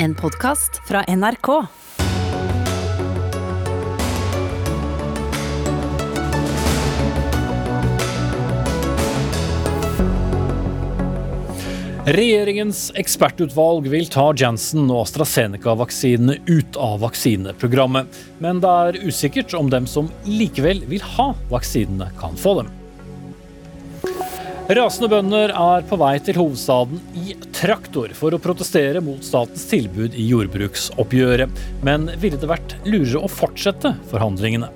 En podkast fra NRK. Regjeringens ekspertutvalg vil ta Janssen og AstraZeneca-vaksinene ut av vaksineprogrammet. Men det er usikkert om dem som likevel vil ha vaksinene, kan få dem. Rasende bønder er på vei til hovedstaden i traktor for å protestere mot statens tilbud i jordbruksoppgjøret. Men ville det vært lurere å fortsette forhandlingene?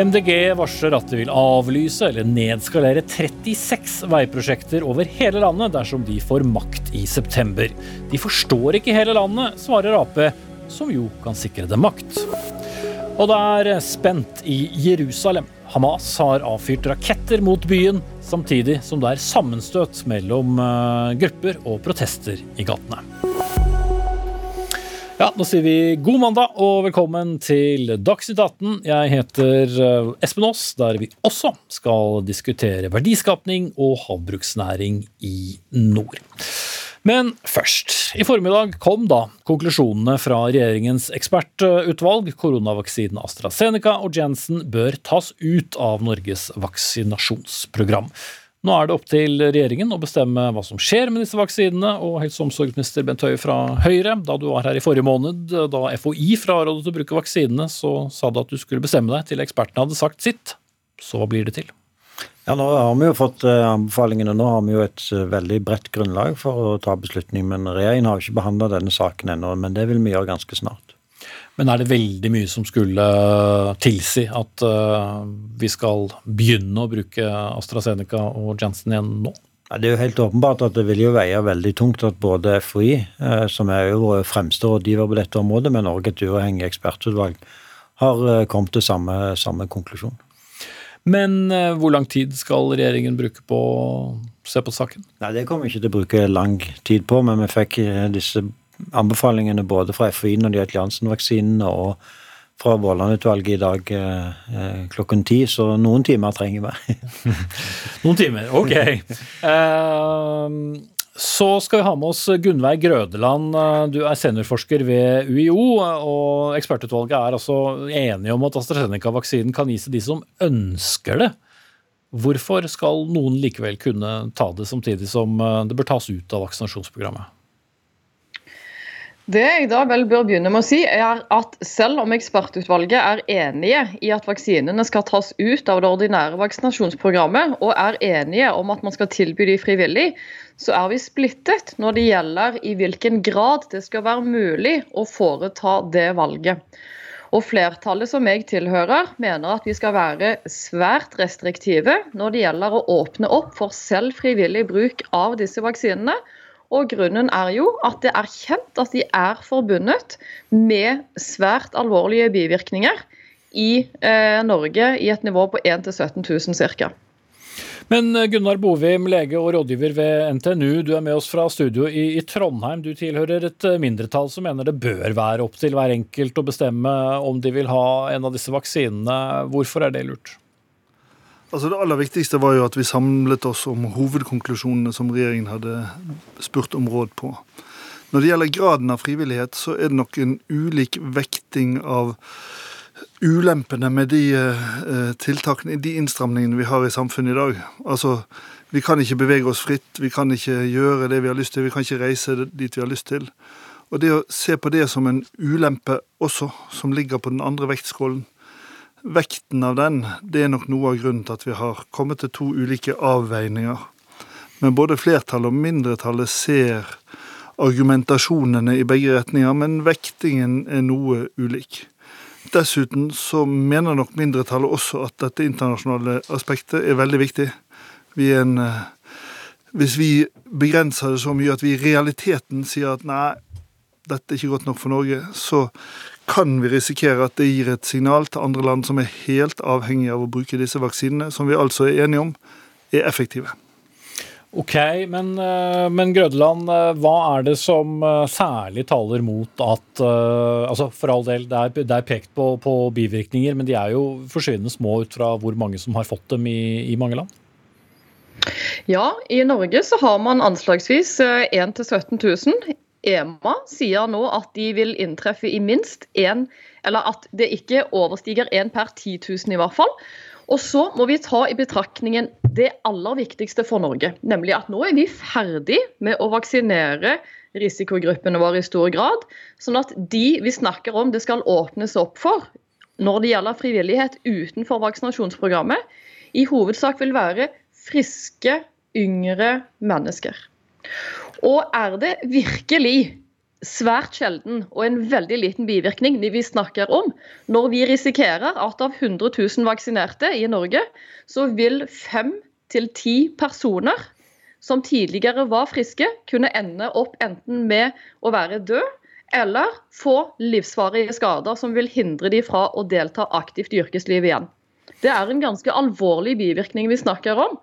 MDG varsler at de vil avlyse eller nedskalere 36 veiprosjekter over hele landet dersom de får makt i september. De forstår ikke hele landet, svarer Ap, som jo kan sikre dem makt. Og det er spent i Jerusalem. Hamas har avfyrt raketter mot byen, samtidig som det er sammenstøt mellom eh, grupper og protester i gatene. Ja, Da sier vi god mandag og velkommen til Dagsnytt 18. Jeg heter eh, Espen Aas, der vi også skal diskutere verdiskapning og havbruksnæring i nord. Men først. I formiddag kom da konklusjonene fra regjeringens ekspertutvalg. Koronavaksinen AstraZeneca og Janssen bør tas ut av Norges vaksinasjonsprogram. Nå er det opp til regjeringen å bestemme hva som skjer med disse vaksinene. Og helse- og omsorgsminister Bent Høie fra Høyre, da du var her i forrige måned, da FHI frarådet å bruke vaksinene, så sa du at du skulle bestemme deg til ekspertene hadde sagt sitt. Så hva blir det til? Ja, Nå har vi jo fått eh, anbefalingene. Nå har vi jo et eh, veldig bredt grunnlag for å ta beslutning. Men regjeringen har jo ikke behandla denne saken ennå. Men det vil vi gjøre ganske snart. Men er det veldig mye som skulle tilsi at vi skal begynne å bruke AstraZeneca og Janssen igjen nå? Det er jo helt åpenbart at det vil jo veie veldig tungt at både FHI, eh, som er jo vår fremste rådgiver på dette området, men også et uavhengig ekspertutvalg, har eh, kommet til samme, samme konklusjon. Men uh, hvor lang tid skal regjeringen bruke på å se på saken? Nei, Det kommer vi ikke til å bruke lang tid på, men vi fikk disse anbefalingene både fra FHI når det gjelder Janssen-vaksinene og fra Våland-utvalget i dag eh, klokken ti, så noen timer trenger vi. noen timer, ok. Uh, så skal vi ha med oss Gunnveig Grødeland. Du er seniorforsker ved UiO. og Ekspertutvalget er altså enige om at AstraZeneca-vaksinen kan gis til de som ønsker det. Hvorfor skal noen likevel kunne ta det, samtidig som det bør tas ut av vaksinasjonsprogrammet? Det jeg da vel bør begynne med å si, er at selv om ekspertutvalget er enige i at vaksinene skal tas ut av det ordinære vaksinasjonsprogrammet, og er enige om at man skal tilby de frivillig, så er vi splittet når det gjelder i hvilken grad det skal være mulig å foreta det valget. Og Flertallet som jeg tilhører, mener at vi skal være svært restriktive når det gjelder å åpne opp for selv frivillig bruk av disse vaksinene og Grunnen er jo at det er kjent at de er forbundet med svært alvorlige bivirkninger i eh, Norge i et nivå på 1 000-17 000 ca. Men eh, Gunnar Bovim, lege og rådgiver ved NTNU, du er med oss fra studio i, i, Trondheim. Du tilhører et eh, mindretall som mener det bør være opp til hver enkelt å bestemme om de vil ha en av disse vaksinene. Hvorfor er det lurt? Altså Det aller viktigste var jo at vi samlet oss om hovedkonklusjonene som regjeringen hadde spurt om råd på. Når det gjelder graden av frivillighet, så er det nok en ulik vekting av ulempene med de eh, tiltakene, de innstramningene vi har i samfunnet i dag. Altså, Vi kan ikke bevege oss fritt, vi kan ikke gjøre det vi har lyst til, vi kan ikke reise dit vi har lyst til. Og det å se på det som en ulempe også, som ligger på den andre vektskålen, Vekten av den det er nok noe av grunnen til at vi har kommet til to ulike avveininger. Men både flertallet og mindretallet ser argumentasjonene i begge retninger, men vektingen er noe ulik. Dessuten så mener nok mindretallet også at dette internasjonale aspektet er veldig viktig. Vi er en, eh, hvis vi begrenser det så mye at vi i realiteten sier at nei, dette er ikke godt nok for Norge, så kan vi risikere at det gir et signal til andre land som er helt avhengige av å bruke disse vaksinene, som vi altså er enige om er effektive. Ok, men, eh, men Grødeland, eh, hva er det som eh, særlig taler mot at altså For all del, det er, det er pekt på, på, bivirkninger, men de er jo forsvinnende små ut fra hvor mange som har fått dem i, i mange land? Ja, i Norge så har man anslagsvis 1 000-17 000 EMA sier nå at de vil inntreffe i minst én, eller at det ikke overstiger én per 10 000 i hvert fall. Og så må vi ta i betraktningen det aller viktigste for Norge, nemlig at nå er vi ferdig med å vaksinere risikogruppene våre i stor grad. Sånn at de vi snakker om det skal åpnes opp for når det gjelder frivillighet utenfor vaksinasjonsprogrammet, i hovedsak vil være friske, yngre mennesker. Og er det virkelig svært sjelden og en veldig liten bivirkning vi snakker om. Når vi risikerer at av 100 000 vaksinerte i Norge, så vil fem til ti personer som tidligere var friske, kunne ende opp enten med å være død eller få livsvarige skader som vil hindre de fra å delta aktivt i yrkeslivet igjen. Det er en ganske alvorlig bivirkning vi snakker om.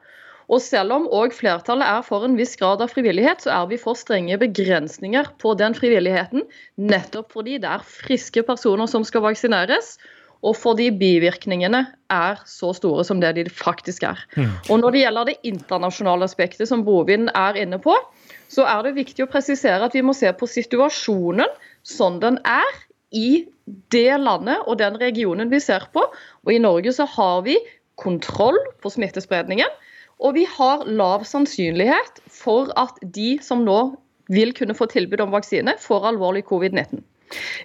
Og selv om òg flertallet er for en viss grad av frivillighet, så er vi for strenge begrensninger på den frivilligheten. Nettopp fordi det er friske personer som skal vaksineres, og fordi bivirkningene er så store som det de faktisk er. Og Når det gjelder det internasjonale aspektet som Bovin er inne på, så er det viktig å presisere at vi må se på situasjonen sånn den er i det landet og den regionen vi ser på. Og I Norge så har vi kontroll på smittespredningen. Og vi har lav sannsynlighet for at de som nå vil kunne få tilbud om vaksine, får alvorlig covid-19.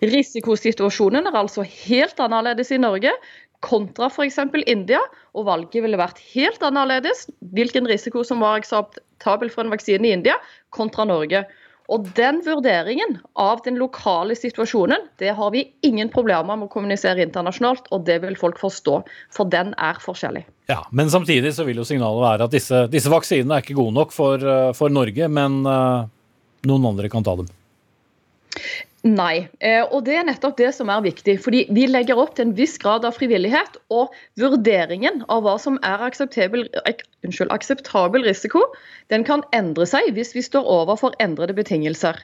Risikosituasjonen er altså helt annerledes i Norge kontra f.eks. India, og valget ville vært helt annerledes hvilken risiko som var akseptabel for en vaksine i India, kontra Norge. Og Den vurderingen av den lokale situasjonen det har vi ingen problemer med å kommunisere internasjonalt, og det vil folk forstå, for den er forskjellig. Ja, Men samtidig så vil jo signalet være at disse, disse vaksinene er ikke gode nok for, eh, for Norge, men uh, noen andre kan ta dem. Nei, eh, og det er nettopp det som er viktig. fordi Vi legger opp til en viss grad av frivillighet, og vurderingen av hva som er akseptabel, unnskyld, akseptabel risiko, den kan endre seg hvis vi står overfor endrede betingelser.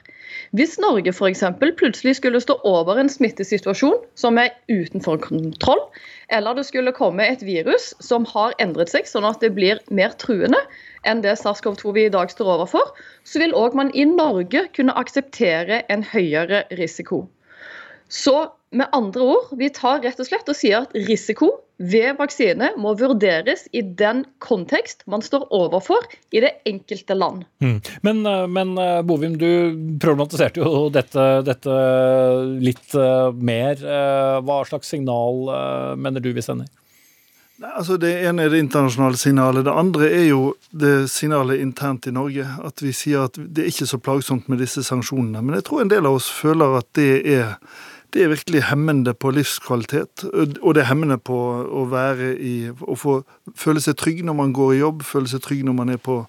Hvis Norge f.eks. plutselig skulle stå over en smittesituasjon som er utenfor kontroll, eller det skulle komme et virus som har endret seg sånn at det blir mer truende, enn det SARS-CoV-2 vi i dag står overfor, så vil òg man i Norge kunne akseptere en høyere risiko. Så med andre ord, vi tar rett og slett og sier at risiko ved vaksine må vurderes i den kontekst man står overfor i det enkelte land. Mm. Men, eh, men, eh, Bovim, du problematiserte jo dette, dette litt eh, mer. Hva slags signal mener du vi sender? Altså Det ene er det internasjonale signalet. Det andre er jo det signalet internt i Norge. At vi sier at det er ikke så plagsomt med disse sanksjonene. Men jeg tror en del av oss føler at det er, det er virkelig hemmende på livskvalitet. Og det er hemmende på å være i Å få føle seg trygg når man går i jobb, føle seg trygg når man er på,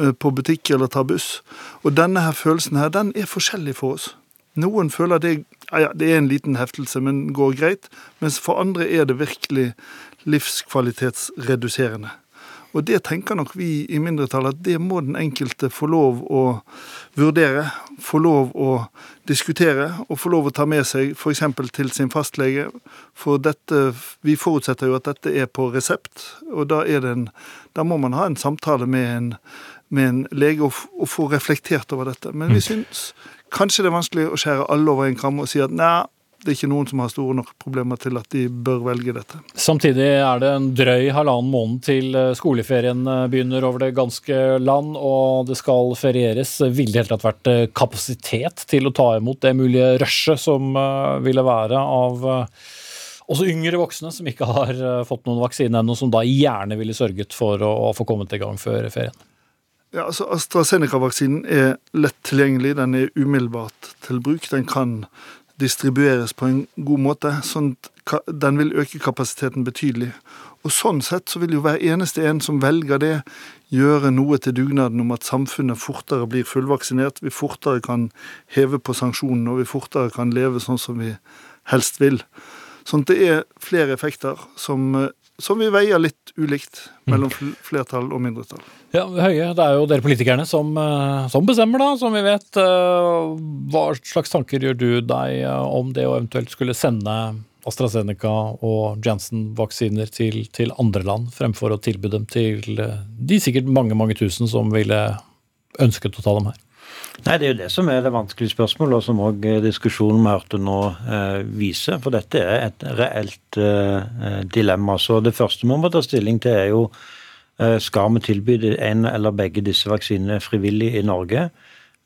eh, på butikk eller tar buss. Og denne her følelsen her, den er forskjellig for oss. Noen føler det, ja, det er en liten heftelse, men går greit. Mens for andre er det virkelig livskvalitetsreduserende. Og det tenker nok vi i mindretallet at det må den enkelte få lov å vurdere, få lov å diskutere og få lov å ta med seg f.eks. til sin fastlege. For dette, vi forutsetter jo at dette er på resept, og da, en, da må man ha en samtale med en, med en lege og, og, få reflektert over dette. Men vi mm. syns kanskje det er vanskelig å skjære alle over en kam og si at nei, det er ikke noen som har store nok problemer til at de bør velge dette. Samtidig er det en drøy halvannen måned til eh, skoleferien eh, begynner over det ganske land, og det skal ferieres. Ville det helt vært eh, kapasitet til å ta imot det mulige rushet som ville være av også yngre voksne som ikke har fått noen vaksine ennå, som da gjerne ville sørget for å, få kommet i gang før ferien? Ja, altså AstraZeneca-vaksinen er lett tilgjengelig, den er umiddelbart til bruk. Den kan distribueres på en god måte. sånn at Den vil øke kapasiteten betydelig. Og Sånn sett så vil jo hver eneste en som velger det, gjøre noe til dugnaden om at samfunnet fortere blir fullvaksinert, vi fortere kan heve på sanksjonene, og vi fortere kan leve sånn som vi helst vil. Sånn at det er flere effekter som eh, som vi veier litt ulikt mellom mm. flertall og mindretall. Ja, Høie, det er jo dere politikerne som, eh, som, bestemmer, da, som vi vet. Eh, hva slags tanker gjør du deg eh, om det å eventuelt skulle sende AstraZeneca og Janssen-vaksiner til, til, andre land, fremfor å tilby dem til de sikkert mange mange tusen som ville ønsket å ta dem her? Nei, Det er jo det som er det vanskelige spørsmålet, og som òg diskusjonen vi hørte nå eh, viser. For dette er et reelt eh, dilemma. Så Det første vi må ta stilling til, er jo eh, skal vi tilby en eller begge disse vaksinene frivillig i Norge.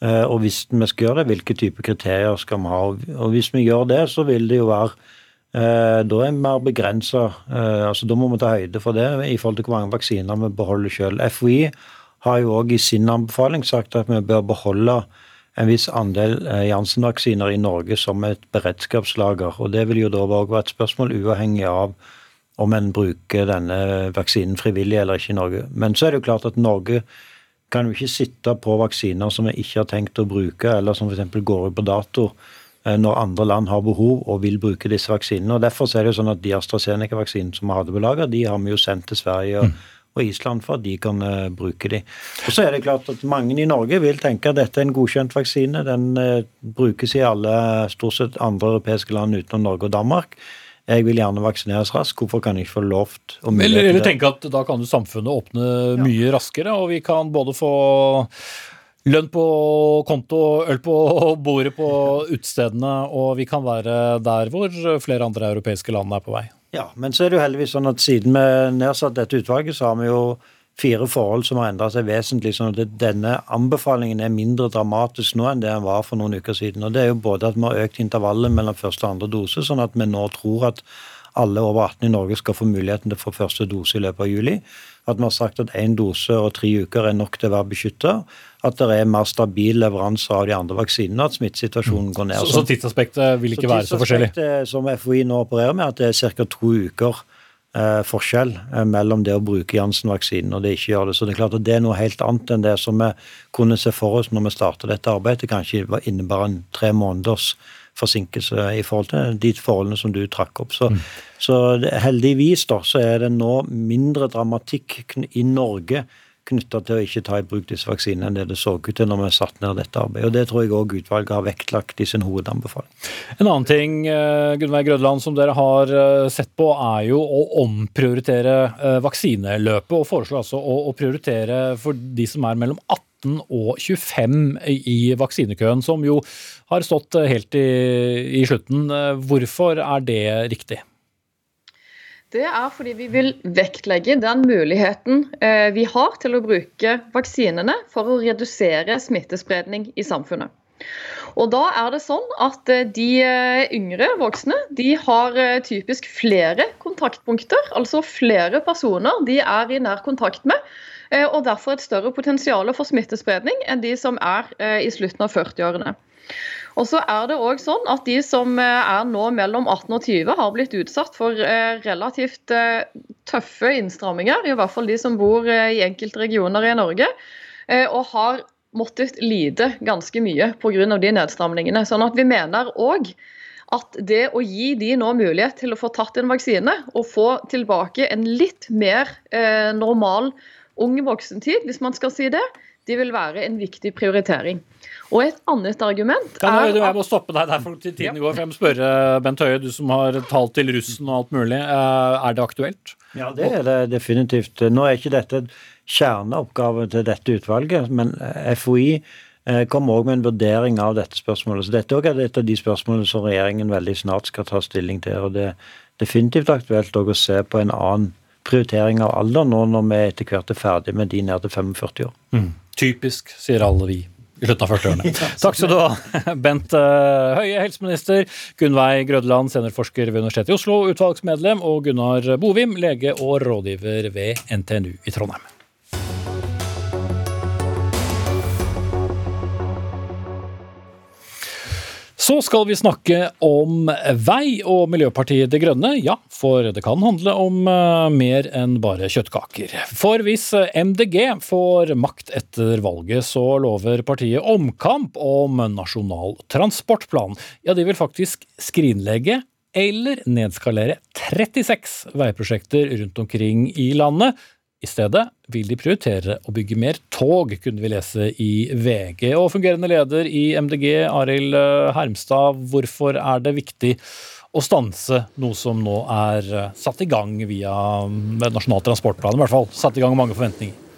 Eh, og hvis vi skal gjøre det, hvilke type kriterier skal vi ha. Og Hvis vi gjør det, så vil det jo være eh, da er vi mer begrensa. Eh, altså, da må vi ta høyde for det i forhold til hvor mange vaksiner vi beholder sjøl. FHI har jo òg i sin anbefaling sagt at vi bør beholde en viss andel eh, Janssen-vaksiner i Norge som et beredskapslager. og Det vil jo da òg være et spørsmål uavhengig av om en bruker denne vaksinen frivillig eller ikke i Norge. Men så er det jo klart at Norge kan jo ikke sitte på vaksiner som vi ikke har tenkt å bruke, eller som f.eks. går ut på dato eh, når andre land har behov og vil bruke disse vaksinene. og Derfor er det jo sånn at de AstraZeneca-vaksinene som vi hadde på lager, de har vi jo sendt til Sverige. og mm og Island for at de kan uh, bruke de. Og så er det klart at Mange i Norge vil tenke at dette er en godkjent vaksine. Den uh, brukes i alle stort sett andre europeiske land utenom Norge og Danmark. Jeg vil gjerne vaksineres raskt. Hvorfor kan jeg ikke få lovt Eller, eller tenke at da kan jo samfunnet åpne ja. mye raskere, og vi kan både få lønn på konto, øl på bordet på utestedene, og vi kan være der hvor flere andre europeiske land er på vei. Ja, men så er det jo heldigvis sånn at siden vi nedsatte dette utvalget, så har vi jo fire forhold som har endra seg vesentlig. sånn at Denne anbefalingen er mindre dramatisk nå enn det den var for noen uker siden. og Det er jo både at vi har økt intervallet mellom første og andre dose, sånn at vi nå tror at alle over 18 i Norge skal få muligheten til å få første dose i løpet av juli. At vi har sagt at én dose og tre uker er nok til å være beskytta. At det er mer stabil leveranse av de andre vaksinene, at smittesituasjonen går ned. Så, så tidsaspektet vil ikke så være så forskjellig? Som FHI nå opererer med, at det er ca. to uker eh, forskjell eh, mellom det å bruke Janssen-vaksinen og det ikke gjør det. Så det er klart at det er noe helt annet enn det som vi kunne se for oss når vi starta dette arbeidet. Det kanskje innebar en tre måneders forsinkelse i forhold til de forholdene som du trakk opp. Så, mm. så heldigvis da, så er det nå mindre dramatikk i Norge knytta til å ikke ta i bruk disse vaksinene enn det det så ut til når vi satte ned dette arbeidet. Og Det tror jeg òg utvalget har vektlagt i sin hovedanbefaling. En annen ting eh, Gunnveig Grødland, som dere har eh, sett på, er jo å omprioritere eh, vaksineløpet. Og foreslå altså å prioritere for de som er mellom 18 18 og 25 i vaksinekøen, som jo har stått helt i, i slutten. Hvorfor er det riktig? Det er fordi vi vil vektlegge den muligheten eh, vi har til å bruke vaksinene for å redusere smittespredning i samfunnet. Og da er det sånn at eh, De eh, yngre voksne de har typisk flere kontaktpunkter, altså flere personer de er i nær kontakt med Eh, og derfor et større potensial for smittespredning enn de som er eh, i slutten av 40-årene. Og så er det også sånn at De som eh, er nå mellom 18 og 20 har blitt utsatt for relativt tøffe innstramminger, i hvert fall de som bor i enkelte regioner i Norge, og har måttet lide ganske mye pga. de nedstramningene. Sånn at vi mener òg at det å gi de nå mulighet til å få tatt en vaksine og få tilbake en litt mer eh, normal ung voksentid, hvis man skal si det, de vil være en viktig prioritering. Og et annet argument kan jeg, er Jeg må stoppe deg der, for tiden går. for Jeg må spørre Bent Høie, du som har talt til russen og alt mulig. Eh, er det aktuelt? Ja, det er det definitivt. Nå er ikke dette kjerneoppgaven til dette utvalget, men FHI kom kommer òg med en vurdering av dette spørsmålet. Så Dette er et av de spørsmålene som regjeringen veldig snart skal ta stilling til. og Det er definitivt aktuelt å se på en annen prioritering av alder nå når vi etter hvert er ferdig med de ned til 45 år. Mm. Typisk, sier alle vi i slutten av 40-årene. Takk skal du ha, Bent eh, Høie, helseminister, Gunnveig Grødland, seniorforsker ved Universitetet i Oslo, utvalgsmedlem, og Gunnar Bovim, lege og rådgiver ved NTNU i Trondheim. Så skal vi snakke om vei og Miljøpartiet De Grønne. Ja, for det kan handle om uh, mer enn bare kjøttkaker. For hvis MDG får makt etter valget, så lover partiet omkamp om Nasjonal transportplan. Ja, de vil faktisk skrinlegge eller nedskalere 36 veiprosjekter rundt omkring i landet i stedet vil de prioritere å bygge mer tog, kunne vi lese i VG. Og fungerende leder i MDG, Arild eh, Hermstad, hvorfor er det viktig å stanse noe som nå er eh, satt i gang via Nasjonal transportplan? I hvert fall satt i gang mange forventninger.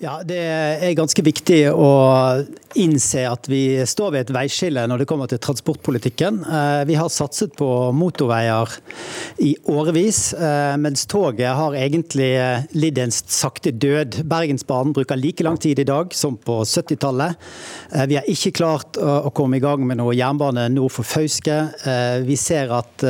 Ja, Det er ganske viktig å innse at vi står ved et veiskille når det kommer til transportpolitikken. Eh, vi har satset på motorveier i årevis, eh, mens toget har egentlig lidd en sakte død. Bergensbanen bruker like lang tid i dag som på 70-tallet. Eh, vi har ikke klart å komme i gang med noe jernbane nord for Fauske. Vi ser at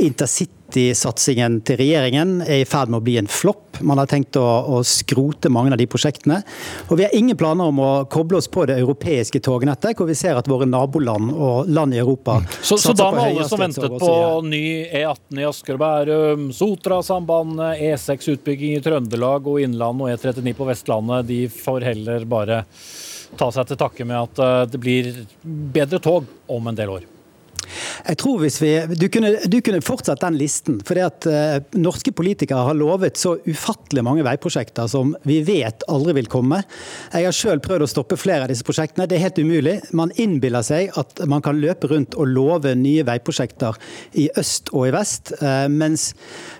intercity satsingen til regjeringen er i ferd med å bli en flopp. Man har tenkt å, å, skrote mange av de prosjektene. Og vi har ingen planer om å koble oss på det europeiske tognettet, hvor vi ser at våre naboland og land i Europa mm. Så, så da må alle som ventet på ny E18 i Asker og Bærum, Sotrasambandet, E6-utbygging i Trøndelag og Innlandet og E39 på Vestlandet, de får heller bare ta seg til takke med at eh, det blir bedre tog om en del år? Jeg tror hvis vi, Du kunne, du kunne fortsatt den listen. For det at eh, Norske politikere har lovet så ufattelig mange veiprosjekter som vi vet aldri vil komme. Jeg har selv prøvd å stoppe flere av disse prosjektene. Det er helt umulig. Man innbiller seg at man kan løpe rundt og love nye veiprosjekter i øst og i vest, eh, mens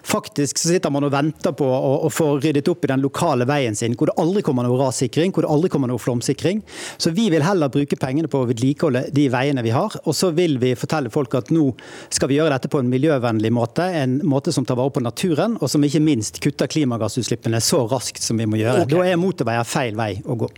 faktisk så sitter man og venter på å, å, få ryddet opp i den lokale veien sin, hvor det aldri kommer noe rassikring, hvor det aldri kommer noe flomsikring. Så vi vil heller bruke pengene på å vedlikeholde de veiene vi har, og så vil vi fortelle folk at nå skal vi gjøre dette på en miljøvennlig måte, en måte som tar vare på naturen, og som ikke minst kutter klimagassutslippene så raskt som vi må gjøre. Okay. Da er motorveier feil vei å gå.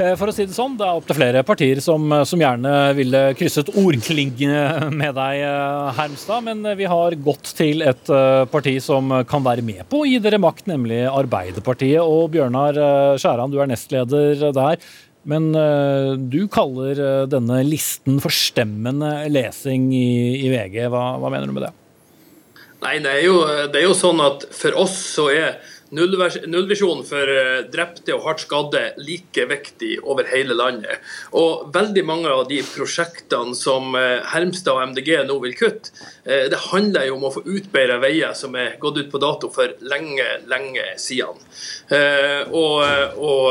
Eh, for å si Det sånn, det er opptil flere partier som, som, gjerne ville krysset ordklingene med deg, eh, Hermstad. Men vi har gått til et eh, parti som kan være med på å gi dere makt, nemlig Arbeiderpartiet. Og Bjørnar Skjæran, du er nestleder der. Men uh, du kaller uh, denne listen forstemmende lesing i, i VG. Hva, hva, mener du med det? Nei, det er, jo, det er jo sånn at for oss så er nullvisjonen for eh, drepte og hardt skadde like viktig over hele landet. Og veldig mange av de prosjektene som Hermstad og MDG nå vil kutte, det handler jo om å få utbedra veier som er gått ut på dato for lenge, lenge siden. Og, og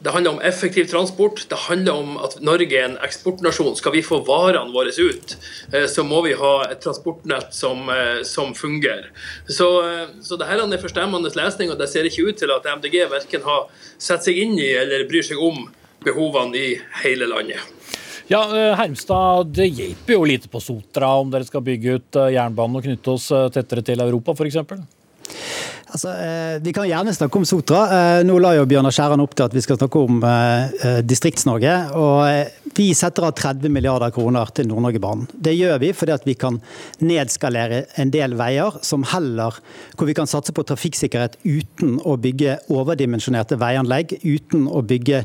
det handler om effektiv transport. Det handler om at Norge er en eksportnasjon. Skal vi få varene våre ut, eh, så må vi ha et transportnett som, eh, som fungerer. Så, eh, så det her er forstemmende lesning, og det ser ikke ut til at MDG verken har sett seg inn i eller bryr seg om behovene i hele landet. Ja, Hermstad, Det hjelper jo lite på Sotra om dere skal bygge ut jernbanen og knytte oss tettere til Europa f.eks.? Altså, eh, Vi kan gjerne snakke om Sotra. Eh, nå la jo Bjørnar Skjæran opp til at vi skal snakke om eh, Distrikts-Norge. og Vi setter av 30 milliarder kroner til Nord-Norge-banen. Det gjør vi fordi at vi kan nedskalere en del veier som heller, hvor vi kan satse på trafikksikkerhet uten å bygge overdimensjonerte veianlegg, uten å bygge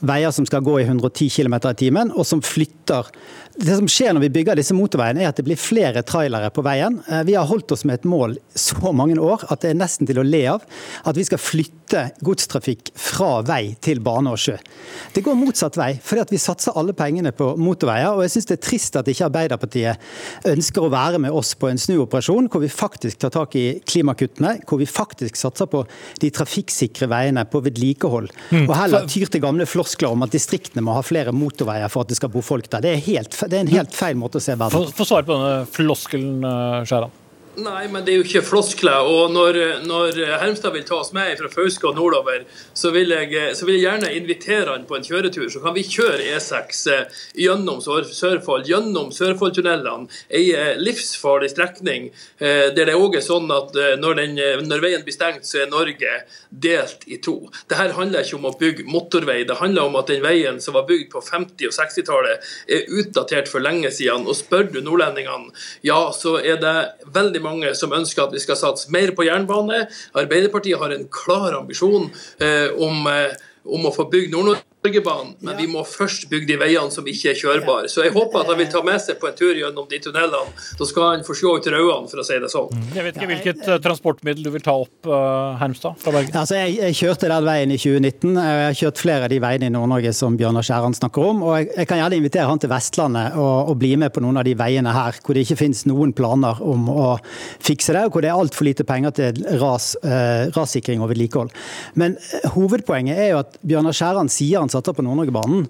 veier som skal gå i 110 km i timen, og som flytter det som skjer når vi bygger disse motorveiene, er at det blir flere trailere på veien. Vi har holdt oss med et mål så mange år at det er nesten til å le av. At vi skal flytte godstrafikk fra vei til bane og sjø. Det går motsatt vei, fordi at vi satser alle pengene på motorveier. Og jeg syns det er trist at ikke Arbeiderpartiet ønsker å være med oss på en snuoperasjon hvor vi faktisk tar tak i klimakuttene, hvor vi faktisk satser på de trafikksikre veiene, på vedlikehold. Mm. Og heller tyr til gamle floskler om at distriktene må ha flere motorveier for at det skal bo folk der. Det er, helt, det er en helt feil måte å se verden på. Få svare på denne floskelen, eh, Skjæran. Nei, men det er jo ikke floskler. Og når, når Hermstad vil ta oss med fra Fauske og nordover, så vil, jeg, så vil, jeg, gjerne invitere han på en kjøretur. Så kan vi kjøre E6 eh, gjennom Sørfold, gjennom Sørfoldtunnelene. Ei eh, livsfarlig strekning eh, der det òg er sånn at når, den, når, veien blir stengt, så er Norge delt i to. Dette handler ikke om å bygge motorvei, det handler om at den veien som var bygd på 50- og 60-tallet, er utdatert for lenge siden. Og spør du nordlendingene, ja, så er det veldig mange som ønsker at vi skal satse mer på jernbane. Arbeiderpartiet har en klar ambisjon eh, om, eh, om å få bygd Nord-Norge Norgebanen, men vi må først bygge de veiene som ikke er kjørbare. Så jeg håper at han vil ta med seg på en tur gjennom de tunnelene. Da skal han få se ut rødene, for å si det sånn. Mm. Jeg vet ikke hvilket uh, transportmiddel du vil ta opp, uh, Hermstad, fra Bergen? Altså, jeg, jeg, kjørte den veien i 2019. Jeg har kjørt flere av de veiene i Nord-Norge som Bjørnar Skjæran snakker om. Og jeg, jeg, kan gjerne invitere han til Vestlandet og, og, bli med på noen av de veiene her hvor det ikke finnes noen planer om å fikse det, og hvor det er altfor lite penger til ras, uh, rassikring og vedlikehold. Men hovedpoenget er jo at Bjørnar Skjæran sier han satser på Nord-Norgebanen,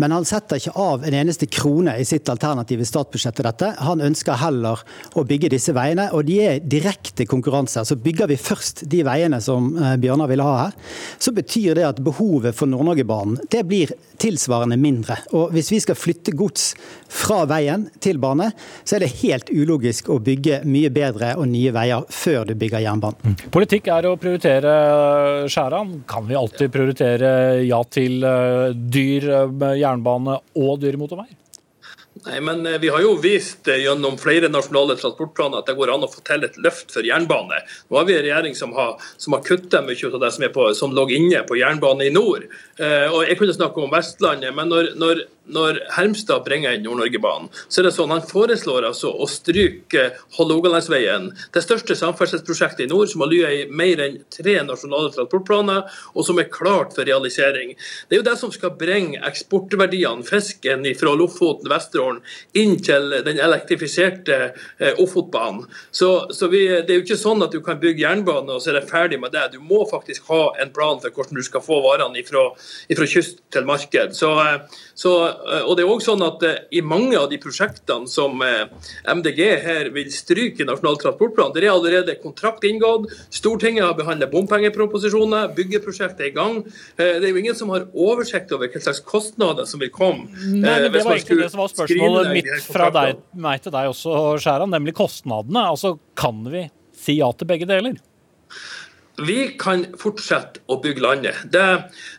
men han setter ikke av en eneste krone i sitt alternative statsbudsjett til dette. Han ønsker heller å bygge disse veiene, og de er direkte konkurranse. Så bygger vi først de veiene som eh, Bjørnar ville ha her, så betyr det at behovet for Nord-Norgebanen det blir tilsvarende mindre. Og hvis vi skal flytte gods fra veien til bane, så er det helt ulogisk å bygge mye bedre og nye veier før du bygger jernbanen. Politikk er å prioritere skjæran. Kan vi alltid prioritere ja til eh, dyr eh, jernbane og dyr motorvei? Nei, men eh, Vi har jo vist gjennom flere nasjonale transportplaner at det går an å få til et løft for jernbane. Nå har vi en regjering som har, har kuttet mye av det som, på, som lå inne på jernbane i nord. Eh, og Jeg kunne snakke om Vestlandet, men når, når når Hermstad bringer inn Nord-Norgebanen, så er det sånn han foreslår altså å stryke Hålogalandsveien, det største samferdselsprosjektet i nord, som har lyet i mer enn tre nasjonale transportplaner, og som er klart for realisering. Det er jo det som skal bringe eksportverdiene, fisken fra Lofoten, Vesterålen, inn til den elektrifiserte eh, Ofotbanen. Så, så vi, det er jo ikke sånn at du kan bygge jernbane og så er det ferdig med det. Du må faktisk ha en plan for hvordan du skal få varene ifra kyst til marked. Så, eh, så Eh, og det er også sånn at I mange av de prosjektene som MDG her vil stryke i Nasjonal transportplan, der er allerede kontrakt inngått. Stortinget har behandlet bompengeproposisjoner, byggeprosjektet er i gang. Det er jo ingen som har oversikt over hva slags kostnader som vil komme. Nei, men Det var ikke det som var spørsmålet mitt fra deg, meg til deg også, Skjæran, nemlig kostnadene. Altså, Kan vi si ja til begge deler? Vi kan fortsette å bygge landet. Det,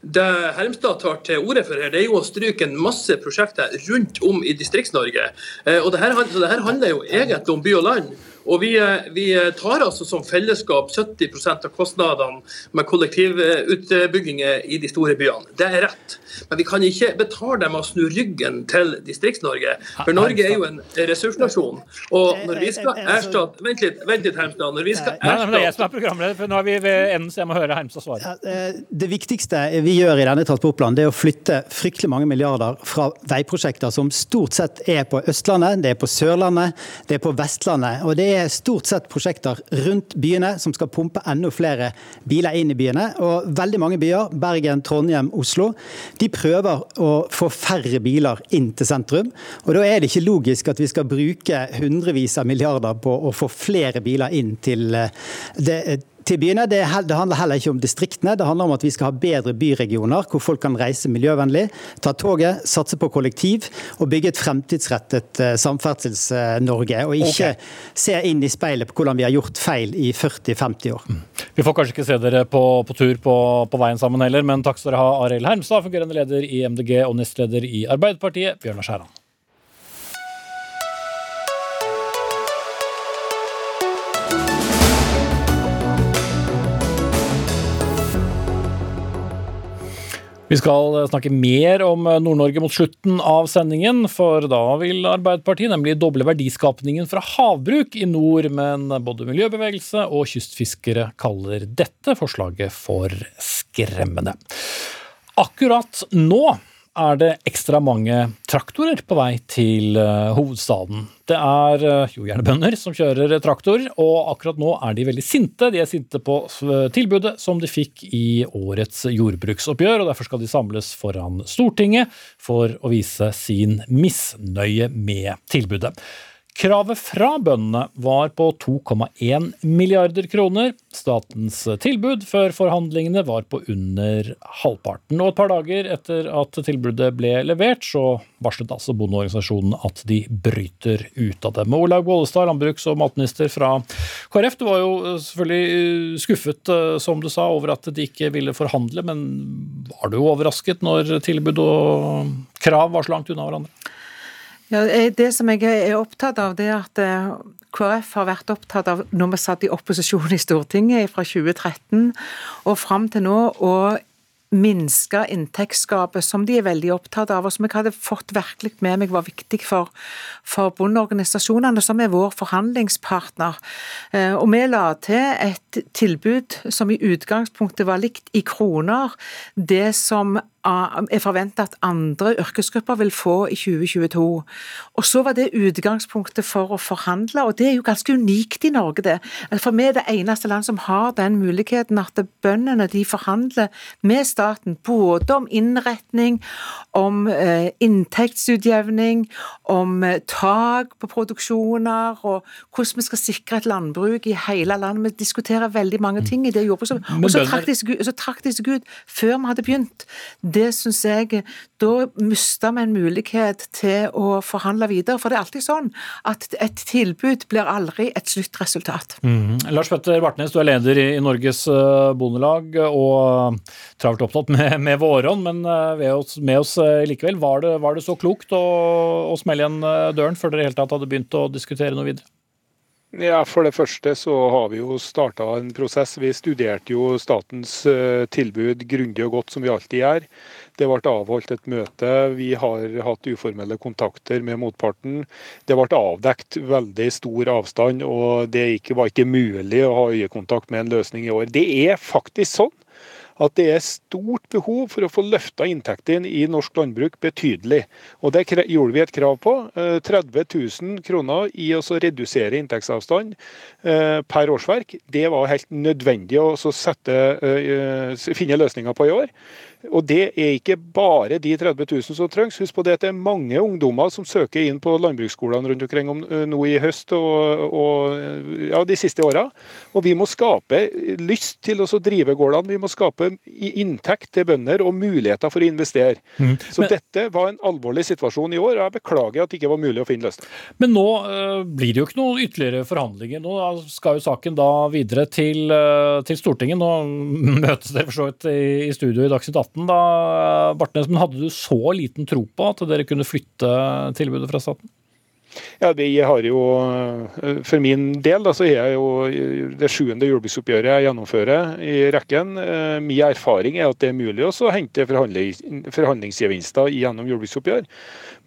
det Hermstad tar til orde for her, det er jo å stryke en masse prosjekter rundt om i Distrikts-Norge. Eh, og det her, så det her handler jo egentlig om by og land. Og vi, eh, vi, tar altså som fellesskap 70% av kostnadene med kollektivutbygginger i de store byene. Det er rett. Men vi kan ikke betale dem å snu ryggen til Distrikts-Norge. For Norge er jo en ressursnasjon. Og når vi skal erstatte Vent litt, vent litt Hermstad. Når vi skal erstatte Nei, Det er jeg som er programleder, for nå er vi ved enden, så jeg må høre Hermstad svare. Ja, det viktigste vi gjør i denne transportplanen, det er å flytte fryktelig mange milliarder fra veiprosjekter som stort sett er på Østlandet, det er på Sørlandet, det er på Vestlandet. og det er stort sett prosjekter rundt byene som skal pumpe enda flere biler inn i byene. Og veldig mange byer, Bergen, Trondheim, Oslo, de prøver å få færre biler inn til sentrum. Og da er det ikke logisk at vi skal bruke hundrevis av milliarder på å få flere biler inn til eh, det, til byene. Det, handler heller ikke om distriktene, det handler om at vi skal ha bedre byregioner hvor folk kan reise miljøvennlig, ta toget, satse på kollektiv og bygge et fremtidsrettet eh, Samferdsels-Norge. Og ikke okay. se inn i speilet på hvordan vi har gjort feil i 40-50 år. Mm. Vi får kanskje ikke se dere på, på tur på, på, veien sammen heller, men takk skal dere ha, Arild Hermstad, fungerende leder i MDG og nestleder i Arbeiderpartiet, Bjørnar Skjæran. Vi skal snakke mer om Nord-Norge mot slutten av sendingen, for da vil Arbeiderpartiet nemlig doble verdiskapningen fra havbruk i nord, men både miljøbevegelse og kystfiskere kaller dette forslaget for skremmende. Akkurat nå er det ekstra mange traktorer på vei til eh, hovedstaden. Det er eh, jordjernbønder som kjører traktor, og akkurat nå er de veldig sinte. De er sinte på eh, tilbudet som de fikk i årets jordbruksoppgjør, og derfor skal de samles foran Stortinget for å vise sin misnøye med tilbudet. Kravet fra bøndene var på 2,1 milliarder kroner. Statens tilbud før forhandlingene var på under halvparten. Og et par dager etter at tilbudet ble levert, så varslet altså bondeorganisasjonen at de bryter ut av det. Med Olaug Bollestad, landbruks- og matminister fra KrF, du var jo selvfølgelig skuffet, eh, som du sa, over at de ikke ville forhandle, men var du overrasket når tilbud og krav var så langt unna hverandre? Ja, det som jeg er opptatt av, det er at eh, KrF har vært opptatt av når vi satt i opposisjon i Stortinget fra 2013 og fram til nå, å minske inntektsgapet, som de er veldig opptatt av, og som jeg hadde fått virkelig med meg var viktig for, for bondeorganisasjonene, som er vår forhandlingspartner. Eh, og vi la til et tilbud som i utgangspunktet var likt i kroner, det som er forventa at andre yrkesgrupper vil få i 2022. Og Så var det utgangspunktet for å forhandle, og det er jo ganske unikt i Norge. det. For vi er det eneste land som har den muligheten at bøndene de forhandler med staten både om innretning, om eh, inntektsutjevning, om eh, tak på produksjoner og hvordan vi skal sikre et landbruk i hele landet. Vi diskuterer veldig mange ting i det jordbruket. Og så trakk de seg ut før vi hadde begynt. Det syns jeg Da mister vi en mulighet til å forhandle videre. For det er alltid sånn at et tilbud blir aldri et sluttresultat. Mm. Lars Petter Bartnes, du er leder i, Norges uh, Bondelag og travelt opptatt med, med våronn, men med oss, med oss likevel. Var det, var det, så klokt å, å smelle igjen døren før dere i hele tatt hadde begynt å diskutere noe videre? Ja, For det første så har vi jo starta en prosess. Vi studerte jo statens eh, tilbud grundig og godt, som vi alltid gjør. Det ble avholdt et møte. Vi har hatt uformelle kontakter med motparten. Det ble avdekt veldig stor avstand, og det var ikke mulig å ha øyekontakt med en løsning i år. Det er faktisk sånn at det er stort behov for å få løfta inntektene i norsk landbruk betydelig. Og Det gjorde vi et krav på. 30 eh, 000 kroner i å redusere inntektsavstand eh, per årsverk. Det var helt nødvendig å sette, eh, finne løsninger på i år. Og det er ikke bare de 30 000 som trengs. Husk på det at det er mange ungdommer som søker inn på landbruksskolene rundt omkring om, nå i høst og, og ja, de siste åra. Og vi må skape lyst til å drive gårdene. Vi må skape inntekt til bønder og muligheter for å investere. Mm. Så Men, dette var en alvorlig situasjon i år, og jeg beklager at det ikke var mulig å finne løsning. Men nå øh, blir det jo ikke noen ytterligere forhandlinger. Nå skal jo saken da videre til, øh, til Stortinget. Nå møtes dere for så vidt i, i studio i Dagsnytt 18 staten da, Bartnes. Men hadde du så liten tro på at dere kunne flytte tilbudet fra staten? Ja, vi har jo, For min del da, så er jo det sjuende jordbruksoppgjøret jeg gjennomfører i rekken. Min erfaring er at det er mulig å hente forhandlingsgevinster gjennom jordbruksoppgjør.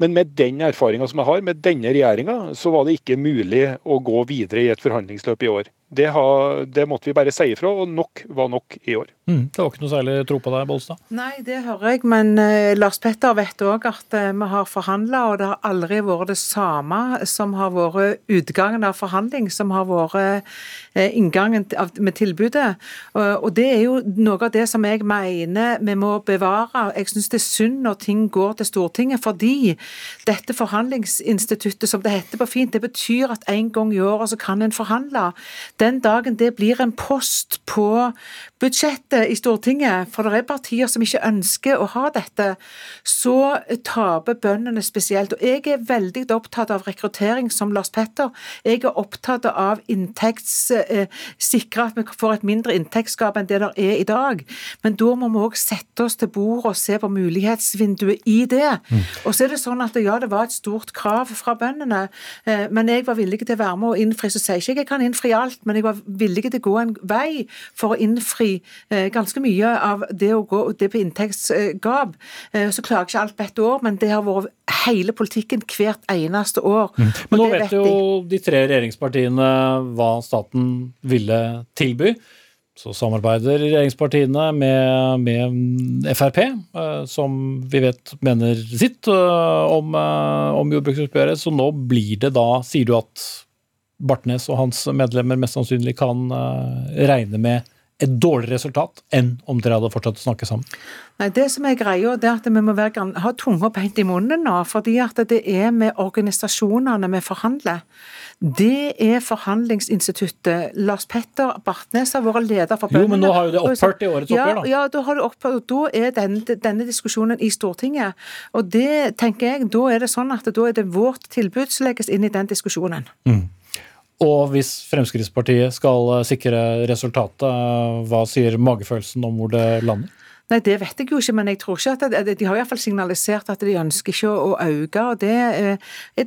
Men med den erfaringa som jeg har med denne regjeringa, så var det ikke mulig å gå videre i et forhandlingsløp i år. Det, har, det, måtte vi bare si ifra, og nok var nok i år. Mm, det var ikke noe særlig tro på deg, Bolstad? Nei, det hører jeg, men uh, Lars Petter vet òg at uh, vi har forhandla, og det har aldri vært det samme som har vært utgangen av forhandling, som har vært uh, inngangen av, med tilbudet. og det er jo noe av det som jeg mener vi må bevare. Jeg syns det er synd når ting går til Stortinget, fordi dette forhandlingsinstituttet, som det heter på fint, det betyr at en gang i året så kan en forhandle den dagen det blir en post på budsjettet i Stortinget, for det er partier som ikke ønsker å ha dette, så taper bøndene spesielt. Og Jeg er veldig opptatt av rekruttering, som Lars Petter. Jeg er opptatt av inntekts, eh, sikre at vi får et mindre inntektsgap enn det der er i dag. Men da må vi òg sette oss til bordet og se på mulighetsvinduet i det. Mm. Og så er det sånn at ja, det var et stort krav fra bøndene, eh, men jeg var villig til å være med og innfri. Så sier ikke jeg jeg kan innfri alt, men jeg var villig til å gå en vei for å innfri eh, ganske mye av det å gå det på inntektsgap. Eh, så klarer jeg ikke alt på ett år, men det har vært hele politikken hvert eneste år. Mm. Men nå vet, vet jo de tre regjeringspartiene hva staten ville tilby. Så samarbeider regjeringspartiene med, med Frp, eh, som vi vet mener sitt om, om jordbruksoppgjøret. Så nå blir det da, sier du at Bartnes og hans medlemmer mest sannsynlig kan eh, regne med et dårligere resultat enn om dere hadde fortsatt å snakke sammen? Nei, Det som er greia, det er at vi må være, ha tunga beint i munnen nå. fordi at det er med organisasjonene vi forhandler. Det er forhandlingsinstituttet. Lars Petter Bartnes har vært leder for bøndene. Jo, men nå har jo det opphørt i årets oppgjør, da. Ja, da har det opphørt, og da er denne, denne, diskusjonen i Stortinget. Og det tenker jeg, da er det sånn at da er det vårt tilbud som legges inn i den diskusjonen. Mm. Og hvis Fremskrittspartiet skal eh, sikre resultatet, eh, hva sier magefølelsen om hvor det lander? Nei, Det vet jeg jo ikke, men jeg tror ikke at det, de har iallfall signalisert at de ønsker ikke å, å øke. og Det er,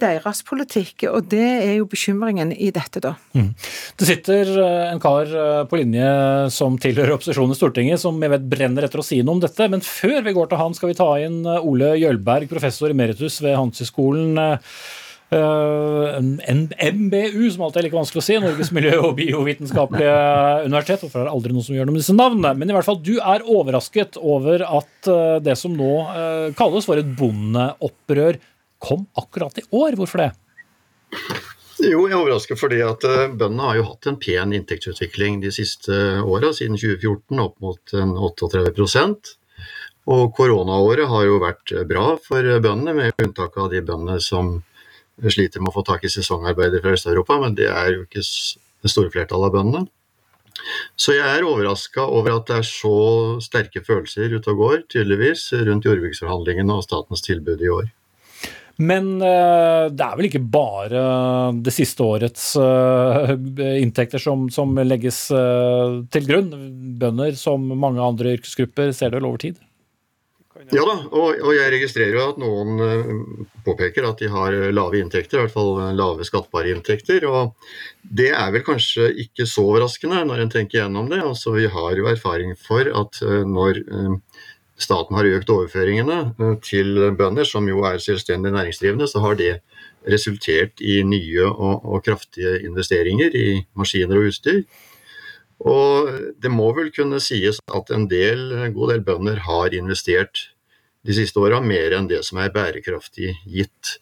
deres politikk, og det er jo bekymringen i dette, da. Mm. Det sitter eh, en kar på linje som tilhører opposisjonen i Stortinget, som jeg vet brenner etter å si noe om dette. Men før vi går til han, skal vi ta inn Ole Jølberg, professor emeritus ved Handelshøyskolen. Uh, MBU, som alltid er like vanskelig å si, Norges miljø- og biovitenskapelige universitet. Hvorfor er det aldri noen som gjør noe med disse navnene? Men i hvert fall, du er overrasket over at uh, det som nå uh, kalles for et bondeopprør, kom akkurat i år. Hvorfor det? Jo, jeg er overrasket fordi at bøndene har jo hatt en pen inntektsutvikling de siste åra, siden 2014, opp mot 38% Og koronaåret har jo vært bra for bøndene, med unntak av de bøndene som sliter med å få tak i sesongarbeidere fra Øst-Europa, men det er jo ikke det store flertallet av bøndene. Så jeg er overraska over at det er så sterke følelser ute og går, tydeligvis, rundt jordbruksforhandlingene og statens tilbud i år. Men uh, det er vel ikke bare det siste årets uh, inntekter som, som legges uh, til grunn? Bønder, som mange andre yrkesgrupper, ser det vel over tid? Ja da, og, og, jeg registrerer jo at noen uh, påpeker at de har lave inntekter, i hvert fall lave skattbare inntekter. og Det er vel kanskje ikke så overraskende når en tenker gjennom det. altså Vi har jo erfaring for at uh, når uh, staten har økt overføringene til bønder, som jo er selvstendig næringsdrivende, så har det resultert i nye og, og kraftige investeringer i maskiner og utstyr. Og det må vel kunne sies at en del, en god del bønder har investert de siste åra mer enn det som er bærekraftig gitt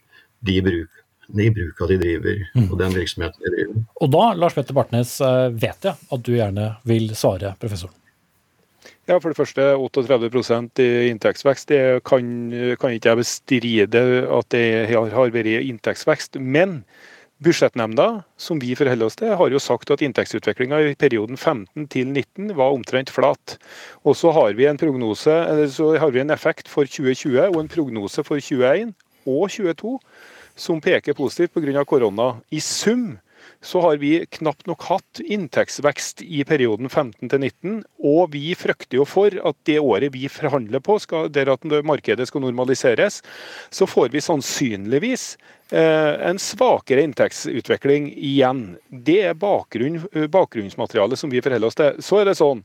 de bruk, de bruka de driver, mm. og den virksomheten de driver. Og da, Lars Petter Bartnes, eh, vet jeg at du gjerne vil svare professoren. Ja, For det første 38% i inntektsvekst. Det kan, kan ikke jeg bestride at det har vært inntektsvekst. Men Budsjettnemnda, som vi forholder oss til, har jo sagt at inntektsutviklinga i perioden 15 til 19 var omtrent flat. Og så har vi en prognose, så har vi en effekt for 2020 og en prognose for 2021 og 2022 som peker positivt pga. korona. I sum så har vi knapt nok hatt inntektsvekst i perioden 15 til 19, og vi frykter jo for at det året vi forhandler på, skal, der at markedet skal normaliseres, så får vi sannsynligvis en svakere inntektsutvikling igjen. Det er bakgrunn, bakgrunnsmaterialet som vi forholder oss til. Så er det sånn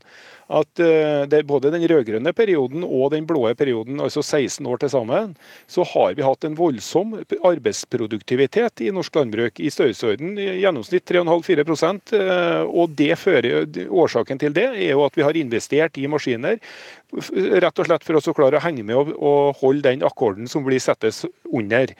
at uh, det både den rød-grønne perioden og den blå perioden, altså 16 år til sammen, så har vi hatt en voldsom arbeidsproduktivitet i norsk landbruk. I størrelsesorden i gjennomsnitt 3,5-4 uh, og det fører, Årsaken til det er jo at vi har investert i maskiner, rett og slett for å klare å henge med og, og holde den akkorden som blir settes under.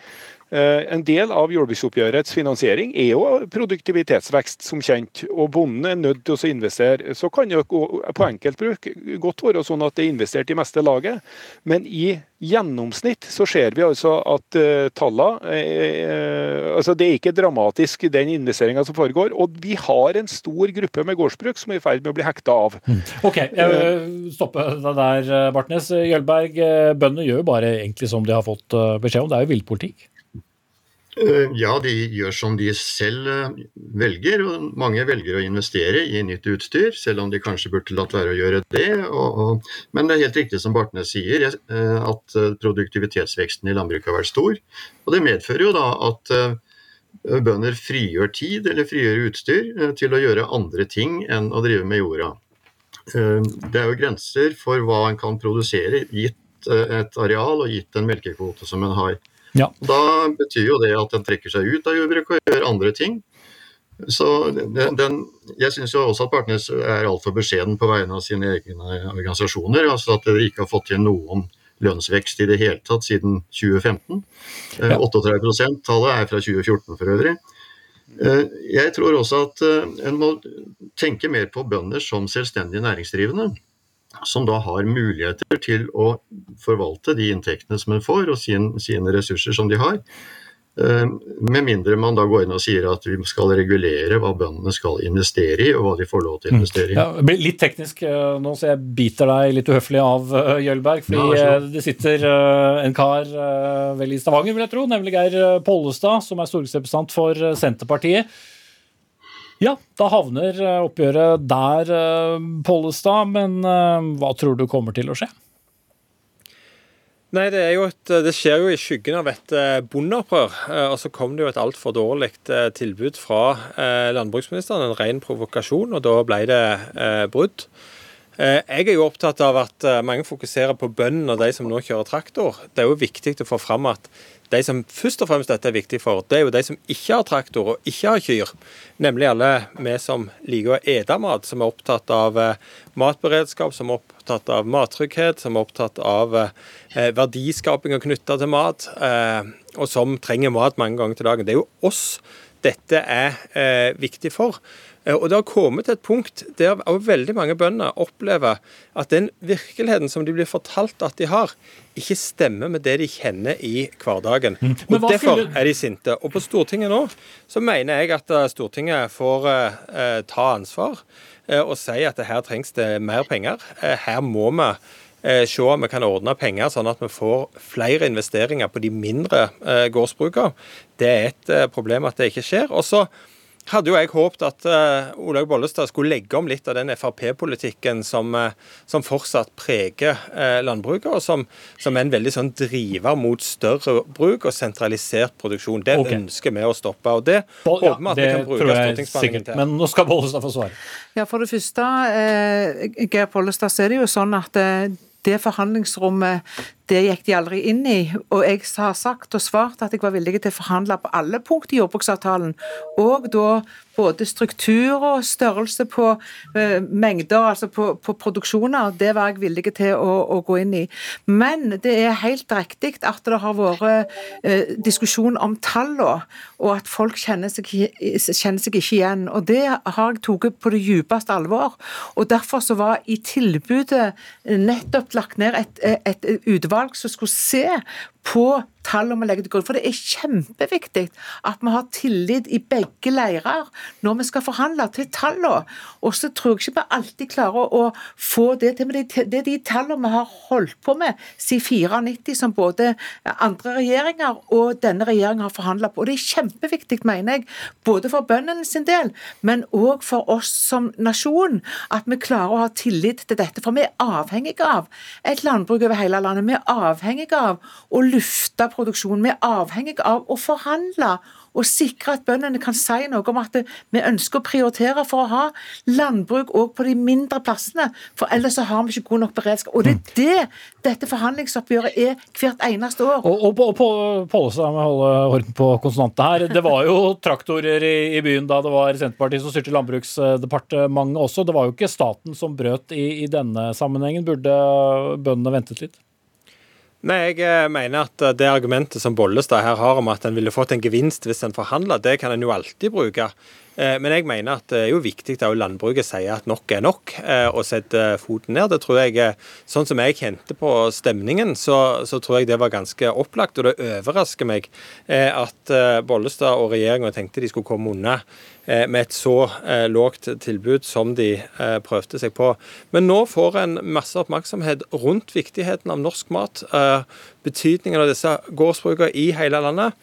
Eh, en del av jordbruksoppgjørets finansiering er jo produktivitetsvekst, som kjent. Og bonden er nødt til å investere. Så kan det på enkeltbruk godt være sånn at det er investert i meste laget, men i gjennomsnitt så ser vi altså at uh, tallene uh, altså Det er ikke dramatisk, den investeringa som foregår. Og vi har en stor gruppe med gårdsbruk som er i ferd med å bli hekta av. Mm. Ok, jeg vil stoppe deg der, Bartnes. Gjølberg, bøndene gjør jo bare egentlig som de har fått beskjed om. Det er jo villpolitikk? Eh, ja, de gjør som de selv eh, velger, og mange velger å investere i nytt utstyr, selv om de kanskje burde latt være å gjøre det. Men det er helt riktig som Bartnes sier, eh, at produktivitetsveksten i landbruket har vært stor. Og det medfører jo da at bønder frigjør tid eller frigjør utstyr til å gjøre andre ting enn å drive med jorda. Det er jo grenser for hva en kan produsere gitt et areal og gitt en melkekvote som en har. Ja. Da betyr jo det at den trekker seg ut av jordbruket og gjør andre ting. Så den, den, Jeg syns også at Partnes er altfor beskjeden på vegne av sine egne organisasjoner. altså At de ikke har fått til noen lønnsvekst i det hele tatt siden 2015. Ja. 38-tallet er fra 2014 for øvrig. Eh, jeg tror også at eh, en må tenke mer på bønder som selvstendig næringsdrivende som da har muligheter til å forvalte de inntektene som en får, og sin, sine ressurser som de har. Eh, med mindre man da går inn og sier at vi skal regulere hva bøndene skal investere i, og hva de får lov til å investere i. Ja, det blir litt teknisk eh, nå, så jeg biter deg litt uhøflig av, eh, Jølberg. Fordi ja, det sitter en kar vel i Stavanger, vil jeg tro, nemlig Geir Pollestad, som er stortingsrepresentant for Senterpartiet. Ja, da havner eh, oppgjøret der, eh, Pollestad. Men eh, hva tror du kommer til å skje? Nei, det, et, det, skjer jo i skyggen av et bondeopprør. Og så kom det jo et altfor dårlig tilbud fra landbruksministeren, en ren provokasjon, og da ble det brudd. Jeg er jo opptatt av at mange fokuserer på bøndene og de som nå kjører traktor. Det er jo viktig å få fram at de som først og fremst dette er viktig for, det er jo de som ikke har traktor og ikke har kyr. Nemlig alle vi som liker å ete mat, som er opptatt av matberedskap, som er opptatt av mattrygghet, som er opptatt av verdiskaping knytta til mat, og som trenger mat mange ganger til dagen. Det er jo oss dette er eh, viktig for. Eh, og Det har kommet til et punkt der veldig mange bønder opplever at den virkeligheten som de blir fortalt at de har, ikke stemmer med det de kjenner i hverdagen. Mm. Og Derfor er de sinte. Og På Stortinget nå så mener jeg at eh, Stortinget får eh, ta ansvar eh, og si at her trengs det mer penger. Eh, her må vi eh, se om vi kan ordne penger sånn at vi får flere investeringer på de mindre eh, gårdsbrukene. Det er et eh, problem at det ikke skjer. Og så hadde jo jeg håpet at uh, Olaug Bollestad skulle legge om litt av den Frp-politikken som, uh, som, fortsatt preger uh, landbruket, og som, som, er en veldig sånn driver mot større bruk og sentralisert produksjon. Det okay. ønsker vi å stoppe. og Det håper vi ja, at vi kan bruke stortingsbehandlingen til. Men nå skal Bollestad få svare. Ja, For det første, Geir Bollestad, så er det jo sånn at det forhandlingsrommet det gikk de aldri inn i. Og jeg har sagt og svart at jeg var villig til å forhandle på alle punkt i jordbruksavtalen. Og da både struktur og størrelse på uh, mengder, altså på, på, produksjoner. Det var jeg villig til å, å, gå inn i. Men det er helt riktig at det har vært uh, diskusjon om tallene, og at folk kjenner seg, kjenner seg, ikke igjen. Og det har jeg tatt på det dypeste alvor. Og derfor så var i tilbudet nettopp lagt ned et, et utvalg som skulle se på tallene vi legger til grunn. For det er kjempeviktig at vi har tillit i begge leirer når vi skal forhandle til tallene. Og så tror jeg ikke vi alltid klarer å få det til. Men det er de tallene vi har holdt på med siden 94, som både andre regjeringer og denne regjeringen har forhandla på. Og det er kjempeviktig, mener jeg, både for bøndene sin del, men òg for oss som nasjon, at vi klarer å ha tillit til dette. For vi er avhengige av et landbruk over hele landet. Vi er avhengige av å løfte produksjonen. Vi er avhengig av å forhandle og sikre at bøndene kan si noe om at vi ønsker å prioritere for å ha landbruk òg på de mindre plassene. For ellers så har vi ikke god nok beredskap. Og det er det dette forhandlingsoppgjøret er hvert eneste år. Og, og på, på Pollestad, må holde orden på konsonantene her. Det var jo traktorer i, i, byen da det var Senterpartiet som styrte Landbruksdepartementet også. Det var jo ikke staten som brøt i, i denne sammenhengen. Burde bøndene ventet litt? Nei, Jeg eh, mener at eh, det argumentet som Bollestad her har om at en ville fått en gevinst hvis en forhandla, det kan en jo alltid bruke. Eh, men jeg mener at det er jo viktig at landbruket sier at nok er nok, og setter foten ned. Det tror jeg, Sånn som jeg kjente på stemningen, så, så tror jeg det var ganske opplagt. Og det overrasker meg at Bollestad og regjeringa tenkte de skulle komme unna Eh, med et så eh, lågt tilbud som de eh, prøvde seg på. Men nå får en masse oppmerksomhet rundt viktigheten av norsk mat, betydningen av disse gårdsbrukene i hele landet.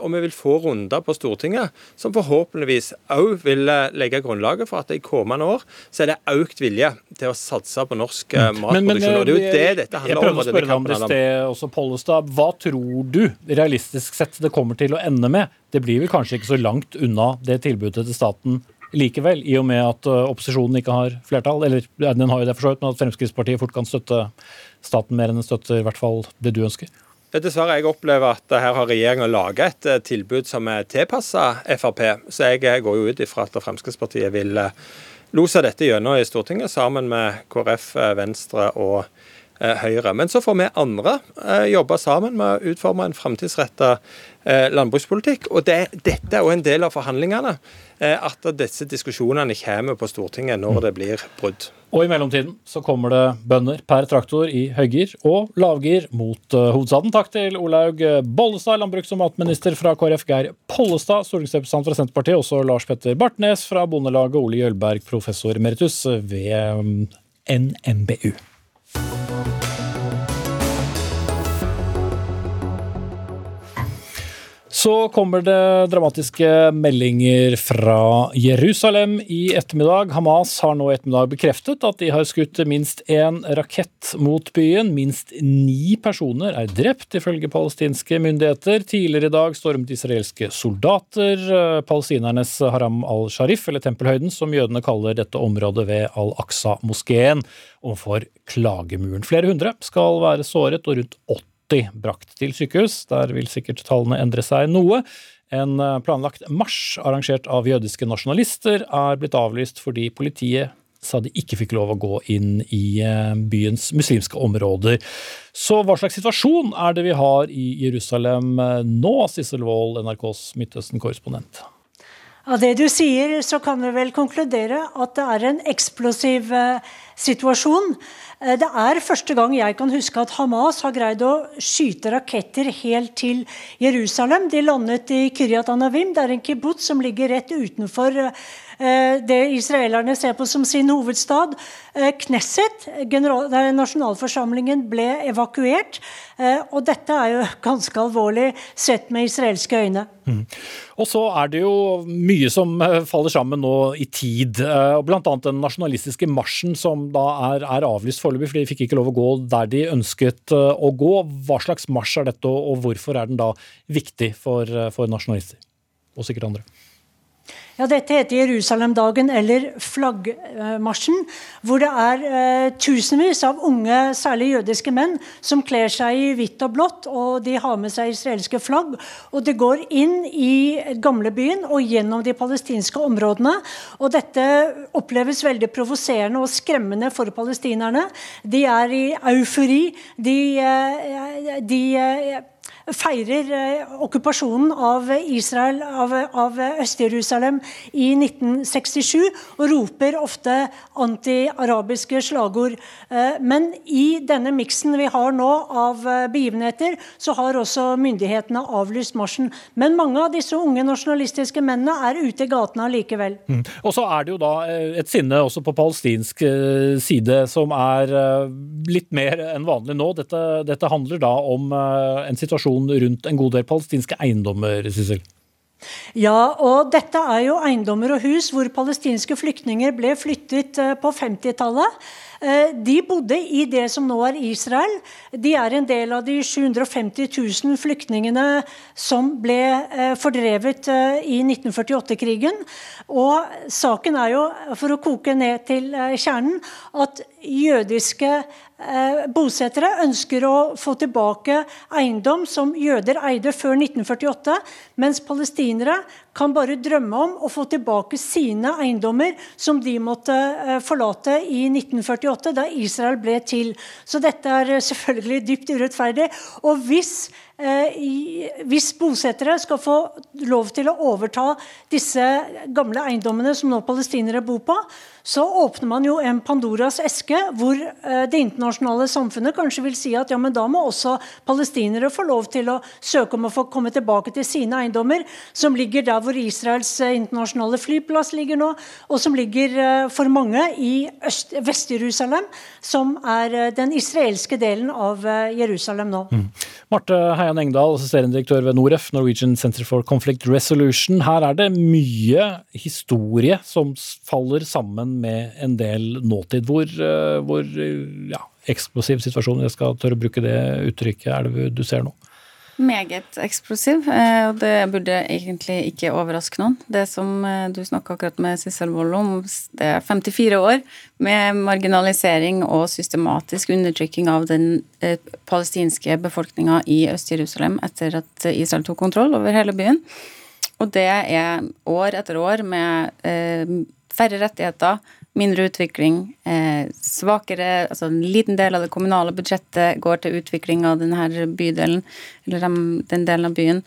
Og vi vil få runder på Stortinget som forhåpentligvis òg vil legge grunnlaget for at i kommende år så er det økt vilje til å satse på norsk matproduksjon. Men, men, og det er jo det dette handler om. Jeg prøvde å spørre deg om det i sted også, Pollestad. Hva tror du realistisk sett det kommer til å ende med? det blir vel kanskje ikke så langt unna det tilbudet til staten likevel, i og med at opposisjonen ikke har flertall. Eller den har jo det for så vidt, men at Fremskrittspartiet fort kan støtte staten mer enn den støtter i hvert fall det du ønsker. Dessverre, jeg opplever at her har regjeringa laga et uh, tilbud som er tilpassa Frp. Så jeg uh, går jo ut ifra at Fremskrittspartiet vil lose dette gjennom i Stortinget, sammen med KrF, Venstre og Høyre. Men så får vi andre jobbe sammen med å utforme en framtidsretta Eh, landbrukspolitikk. Og det, Dette er òg en del av forhandlingene. Eh, at disse diskusjonene kommer på Stortinget når det blir brudd. Og i mellomtiden så kommer det bønder per traktor i høygir og lavgir mot uh, hovedstaden. Takk til Olaug Bollestad, landbruks- og matminister fra KrF, Geir Pollestad, stortingsrepresentant fra Senterpartiet, også Lars Petter Bartnes fra Bondelaget, Ole Jølberg, professor emeritus ved um, NMBU. Så kommer det dramatiske meldinger fra Jerusalem i ettermiddag. Hamas har nå i ettermiddag bekreftet at de har skutt minst én rakett mot byen. Minst ni personer er drept, ifølge palestinske myndigheter. Tidligere i dag stormet israelske soldater palestinernes Haram al-Sharif, eller Tempelhøyden, som jødene kaller dette området ved Al-Aqsa-moskeen, overfor klagemuren. Flere hundre skal være såret, og rundt 80 brakt til sykehus. Der vil sikkert tallene endre seg noe. En eh, planlagt marsj arrangert av jødiske nasjonalister er blitt avlyst fordi politiet sa de ikke fikk lov å gå inn i eh, byens muslimske områder. Så hva slags situasjon er det vi har i Jerusalem eh, nå, Sissel Wold, NRKs Midtøsten-korrespondent? Av det du sier, så kan vi vel konkludere at det er en eksplosiv situasjon. Eh, det er første gang jeg kan huske at Hamas har greid å skyte raketter helt til Jerusalem. De landet i Kiryat Anavim, det er en kibbutz som ligger rett utenfor eh, det israelerne ser på som sin hovedstad. Eh, Knesset, nasjonalforsamlingen, ble evakuert. Og dette er jo ganske alvorlig sett med israelske øyne. Mm. Og så er det jo mye som faller sammen nå i tid. Bl.a. den nasjonalistiske marsjen som da er, er avlyst foreløpig, for de fikk ikke lov å gå der de ønsket eh, å gå. Hva slags marsj er dette, og hvorfor er den da viktig for, eh, for nasjonalister, og sikkert andre? Ja, Dette heter Jerusalemdagen, eller flaggmarsjen, hvor det er eh, tusenvis av unge, særlig jødiske menn, som kler seg i hvitt og blått, og de har med seg israelske flagg. Og de går inn i gamlebyen og gjennom de palestinske områdene. Og dette oppleves veldig provoserende og skremmende for palestinerne. De er i eufori. De, eh, de eh, feirer eh, okkupasjonen av Israel, av, av Øst-Jerusalem i 1967, og roper ofte anti-arabiske slagord. Eh, men i denne miksen vi har nå av eh, begivenheter, så har også myndighetene avlyst marsjen. Men mange av disse unge nasjonalistiske mennene er ute i gatene allikevel. Mm. Og så er det jo da et sinne også på palestinsk side som er litt mer enn vanlig nå. Dette, dette handler da om en situasjon diskusjon rundt en god del palestinske eiendommer, Sissel? Ja, og dette er jo eiendommer og hus hvor palestinske flyktninger ble flyttet eh, på 50-tallet. Eh, de bodde i det som nå er Israel. De er en del av de 750 000 flyktningene som ble eh, fordrevet i 1948-krigen. Og saken er jo, for å koke ned til kjernen, at jødiske bosettere ønsker å få tilbake eiendom som jøder eide før 1948, mens palestinere kan bare drømme om å få tilbake sine eiendommer som de måtte eh, forlate i 1948, da Israel ble til. Så dette er selvfølgelig dypt urettferdig. Og hvis Eh, hvis bosettere skal få lov til å overta disse gamle eiendommene som nå palestinere bor på, så åpner man jo en Pandoras eske, hvor eh, det internasjonale samfunnet kanskje vil si at ja, men da må også palestinere få lov til å søke om å få komme tilbake til sine eiendommer, som ligger der hvor Israels eh, internasjonale flyplass ligger nå, og som ligger for mange i Vest-Jerusalem, som er den israelske delen av Jerusalem nå. Mm. Marte Heian Engdahl, assisterende direktør ved Noref, Norwegian Center for Conflict Resolution. Her er det mye historie som faller sammen med en del nåtid. Hvor, eh, hvor ja, eksplosiv situasjon, jeg skal tørre å bruke det uttrykket, er det du ser nå? Meget eksplosiv, eh, og det burde egentlig ikke overraske noen. Det som eh, du snakka akkurat med Sissel Wold om, det er 54 år med marginalisering og systematisk undertrykking av den eh, palestinske befolkninga i Øst-Jerusalem etter at Israel tok kontroll over hele byen. Og det er år etter år med færre rettigheter, mindre utvikling, eh, svakere Altså en liten del av det kommunale budsjettet går til utvikling av denne bydelen, eller den delen av byen.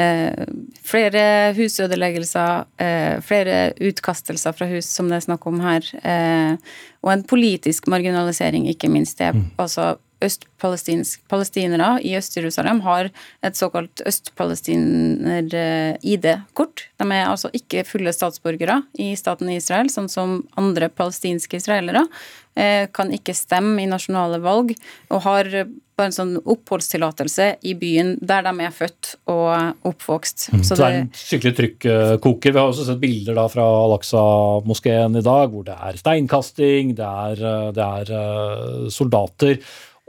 Eh, flere husødeleggelser, eh, flere utkastelser fra hus, som det er snakk om her. Eh, og en politisk marginalisering, ikke minst. Det er altså østpalestinere i Øst-Jerusalem har et såkalt østpalestiner-ID-kort. De er altså ikke fulle statsborgere i staten Israel, sånn som andre palestinske israelere. Eh, kan ikke stemme i nasjonale valg og har bare en sånn oppholdstillatelse i byen der de er født og oppvokst. Mm. Så, det er en skikkelig trykkoker. Vi har også sett bilder da fra Al-Aqsa-moskeen i dag hvor det er steinkasting, det er, eh, det er eh, soldater.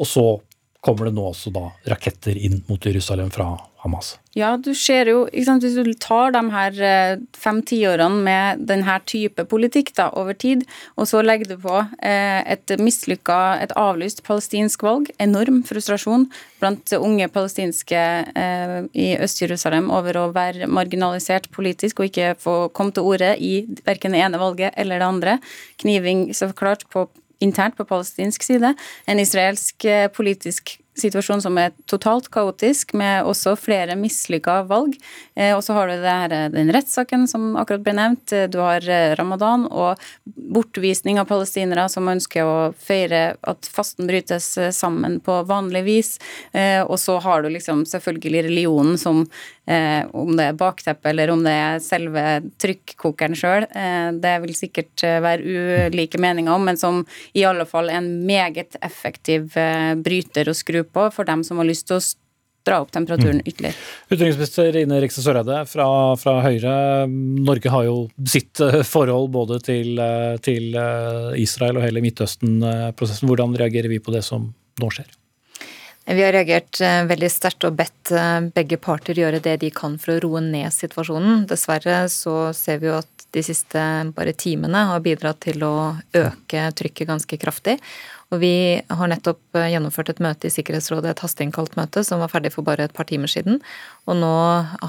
Og så kommer det nå også da raketter inn mot Jerusalem fra Hamas. Ja, du ser jo, sant, Hvis du tar de her eh, fem tiårene med denne type politikk da, over tid, og så legger du på eh, et mislykka, et avlyst palestinsk valg, enorm frustrasjon blant unge palestinske eh, i Øst-Jerusalem over å være marginalisert politisk og ikke få komme til orde i verken det ene valget eller det andre. Kniving så klart på internt på palestinsk side. En israelsk eh, politisk situasjon som er totalt kaotisk, med også flere mislykka valg. Eh, og så har du her, eh, den rettssaken som akkurat ble nevnt. Du har ramadan og bortvisning av palestinere som ønsker å feire at fasten brytes sammen på vanlig vis. Og så har du liksom selvfølgelig religionen som Eh, om det er bakteppe eller om det er selve trykkokeren sjøl, eh, det vil sikkert eh, være ulike meninger om, men som i alle fall er en meget effektiv eh, bryter og skru på for dem som har lyst til å dra opp temperaturen mm. ytterligere. Utenriksminister Ine Riksen Søreide fra, fra, Høyre. Norge har jo sitt eh, forhold både til, eh, til Israel og hele Midtøsten-prosessen. Hvordan reagerer vi på det som nå skjer? Vi har reagert eh, veldig sterkt og bedt eh, begge parter gjøre det de kan for å roe ned situasjonen. Dessverre så ser vi jo at de siste bare timene har bidratt til å øke trykket ganske kraftig. Og vi har nettopp eh, gjennomført et møte i Sikkerhetsrådet, et hasteinnkalt møte, som var ferdig for bare et par timer siden. Og nå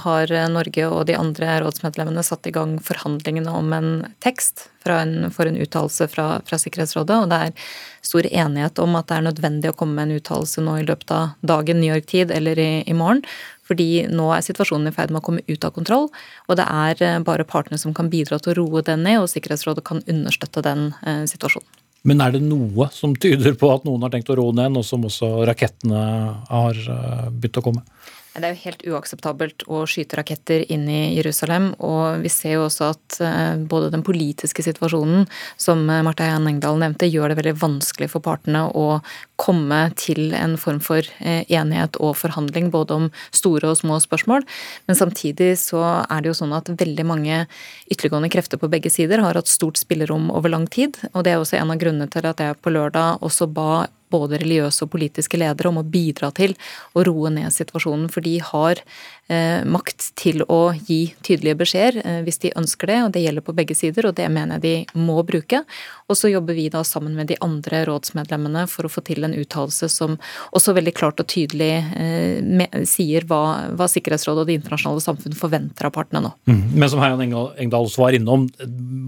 har eh, Norge og de andre rådsmedlemmene satt i gang forhandlingene om en tekst en, for en uttalelse fra, fra, Sikkerhetsrådet. Og det er stor enighet om at det er nødvendig å komme med en uttalelse nå i løpet av dagen, New York-tid eller i, i morgen. Fordi nå er situasjonen i ferd med å komme ut av kontroll, og det er eh, bare partene som kan bidra til å roe den ned, og Sikkerhetsrådet kan understøtte den eh, situasjonen. Men er det noe som tyder på at noen har tenkt å roe ned, nå som også rakettene har eh, begynt å komme? Det er jo helt uakseptabelt å skyte raketter inn i Jerusalem. Og vi ser jo også at eh, både den politiske situasjonen, som Marte Eian Engdahl nevnte, gjør det veldig vanskelig for partene å komme til en form for eh, enighet og forhandling, både om store og små spørsmål. Men samtidig så er det jo sånn at veldig mange ytterliggående krefter på begge sider har hatt stort spillerom over lang tid. Og det er også en av grunnene til at jeg på lørdag også ba både religiøse og politiske ledere om å bidra til å roe ned situasjonen. For de har makt til å gi tydelige beskjeder eh, hvis de ønsker det, og det gjelder på begge sider, og det mener jeg de må bruke. Og så jobber vi da sammen med de andre rådsmedlemmene for å få til en uttalelse som også veldig klart og tydelig eh, sier hva, hva, Sikkerhetsrådet og det internasjonale samfunn forventer av partene nå. Mm. Men som Heian Engdahl også var innom,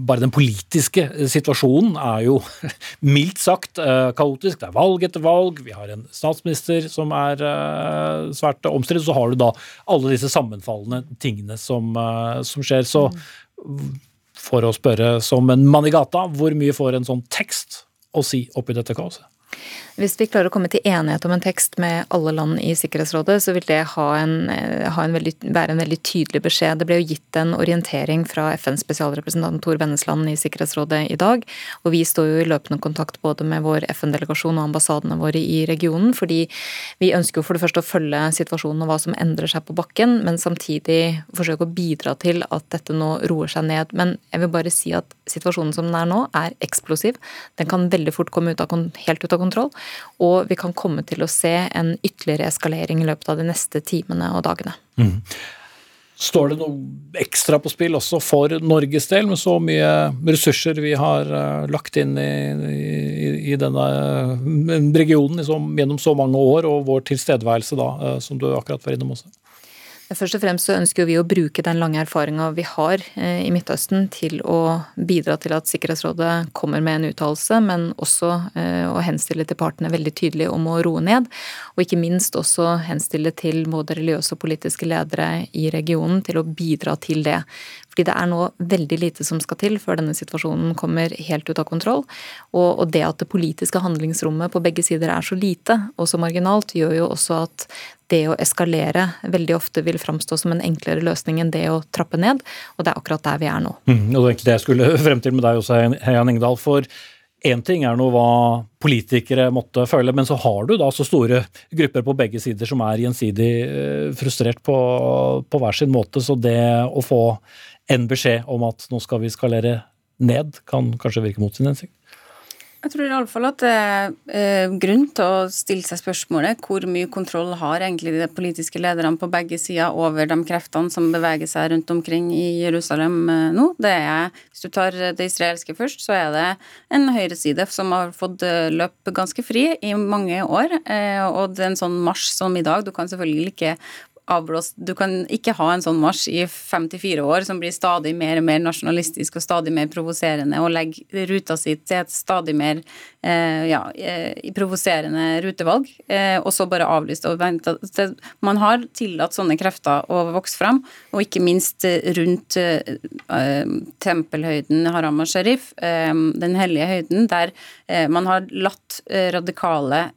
bare den politiske situasjonen er jo mildt sagt kaotisk. Det er valg etter valg, vi har en statsminister som er svært omstridt, så har du da alle alle disse sammenfallende tingene som, eh, som skjer. Så for å spørre som en mann i gata, hvor mye får en sånn tekst å si oppi dette kaoset? Hvis vi klarer å komme til enighet om en tekst med alle land i Sikkerhetsrådet, så vil det ha en, eh, ha en veldig, være en veldig tydelig beskjed. Det ble jo gitt en orientering fra FNs spesialrepresentant Tor Vennesland i Sikkerhetsrådet i dag. Og vi står jo i løpende kontakt både med vår FN-delegasjon og ambassadene våre i regionen. Fordi vi ønsker jo for det første å følge situasjonen og hva som endrer seg på bakken, men samtidig forsøke å bidra til at dette nå roer seg ned. Men jeg vil bare si at situasjonen som den er nå, er eksplosiv. Den kan veldig fort komme ut av, helt ut av kontroll. Og vi kan komme til å se en ytterligere eskalering i løpet av de neste timene og dagene. Mm. Står det noe ekstra på spill også for Norges del, med så mye ressurser vi har uh, lagt inn i, i, i denne regionen liksom, gjennom så mange år, og vår tilstedeværelse da, uh, som du akkurat var innom også? Først og fremst så ønsker vi å bruke den lange erfaringa vi har eh, i Midtøsten til å bidra til at Sikkerhetsrådet kommer med en uttalelse, men også eh, å henstille til partene veldig tydelig om å roe ned. Og ikke minst også henstille til både religiøse og politiske ledere i regionen til å bidra til det. Fordi det er nå veldig lite som skal til før denne situasjonen kommer helt ut av kontroll. Og, det at det politiske handlingsrommet på begge sider er så lite og så marginalt, gjør jo også at det å eskalere veldig ofte vil framstå som en enklere løsning enn det å trappe ned. Og det er akkurat der vi er nå. Mm, og det det jeg skulle frem til med deg også, Heian Engdahl. for Én ting er nå hva politikere måtte føle, men så har du da så store grupper på begge sider som er gjensidig eh, frustrert på, på hver sin måte. Så det å få en beskjed om at nå skal vi skalere ned, kan kanskje virke mot sin hensikt? Jeg tror iallfall at det er eh, grunn til å stille seg spørsmålet hvor mye kontroll har egentlig de politiske lederne på begge sider over de kreftene som beveger seg rundt omkring i Jerusalem eh, nå. Det er, Hvis du tar det israelske først, så er det en høyreside som har fått løp ganske fri i mange år. Og det er en sånn marsj som i dag. Du kan selvfølgelig ikke avblåst Du kan ikke ha en sånn marsj i 54 år som blir stadig mer og mer nasjonalistisk og stadig mer provoserende, og legger ruta si til et stadig mer eh, ja, eh, provoserende rutevalg, eh, og så bare avlyst og vente. Man har tillatt sånne krefter å vokse fram, og ikke minst rundt eh, tempelhøyden Haram al-Sharif, eh, den hellige høyden, der man har latt radikale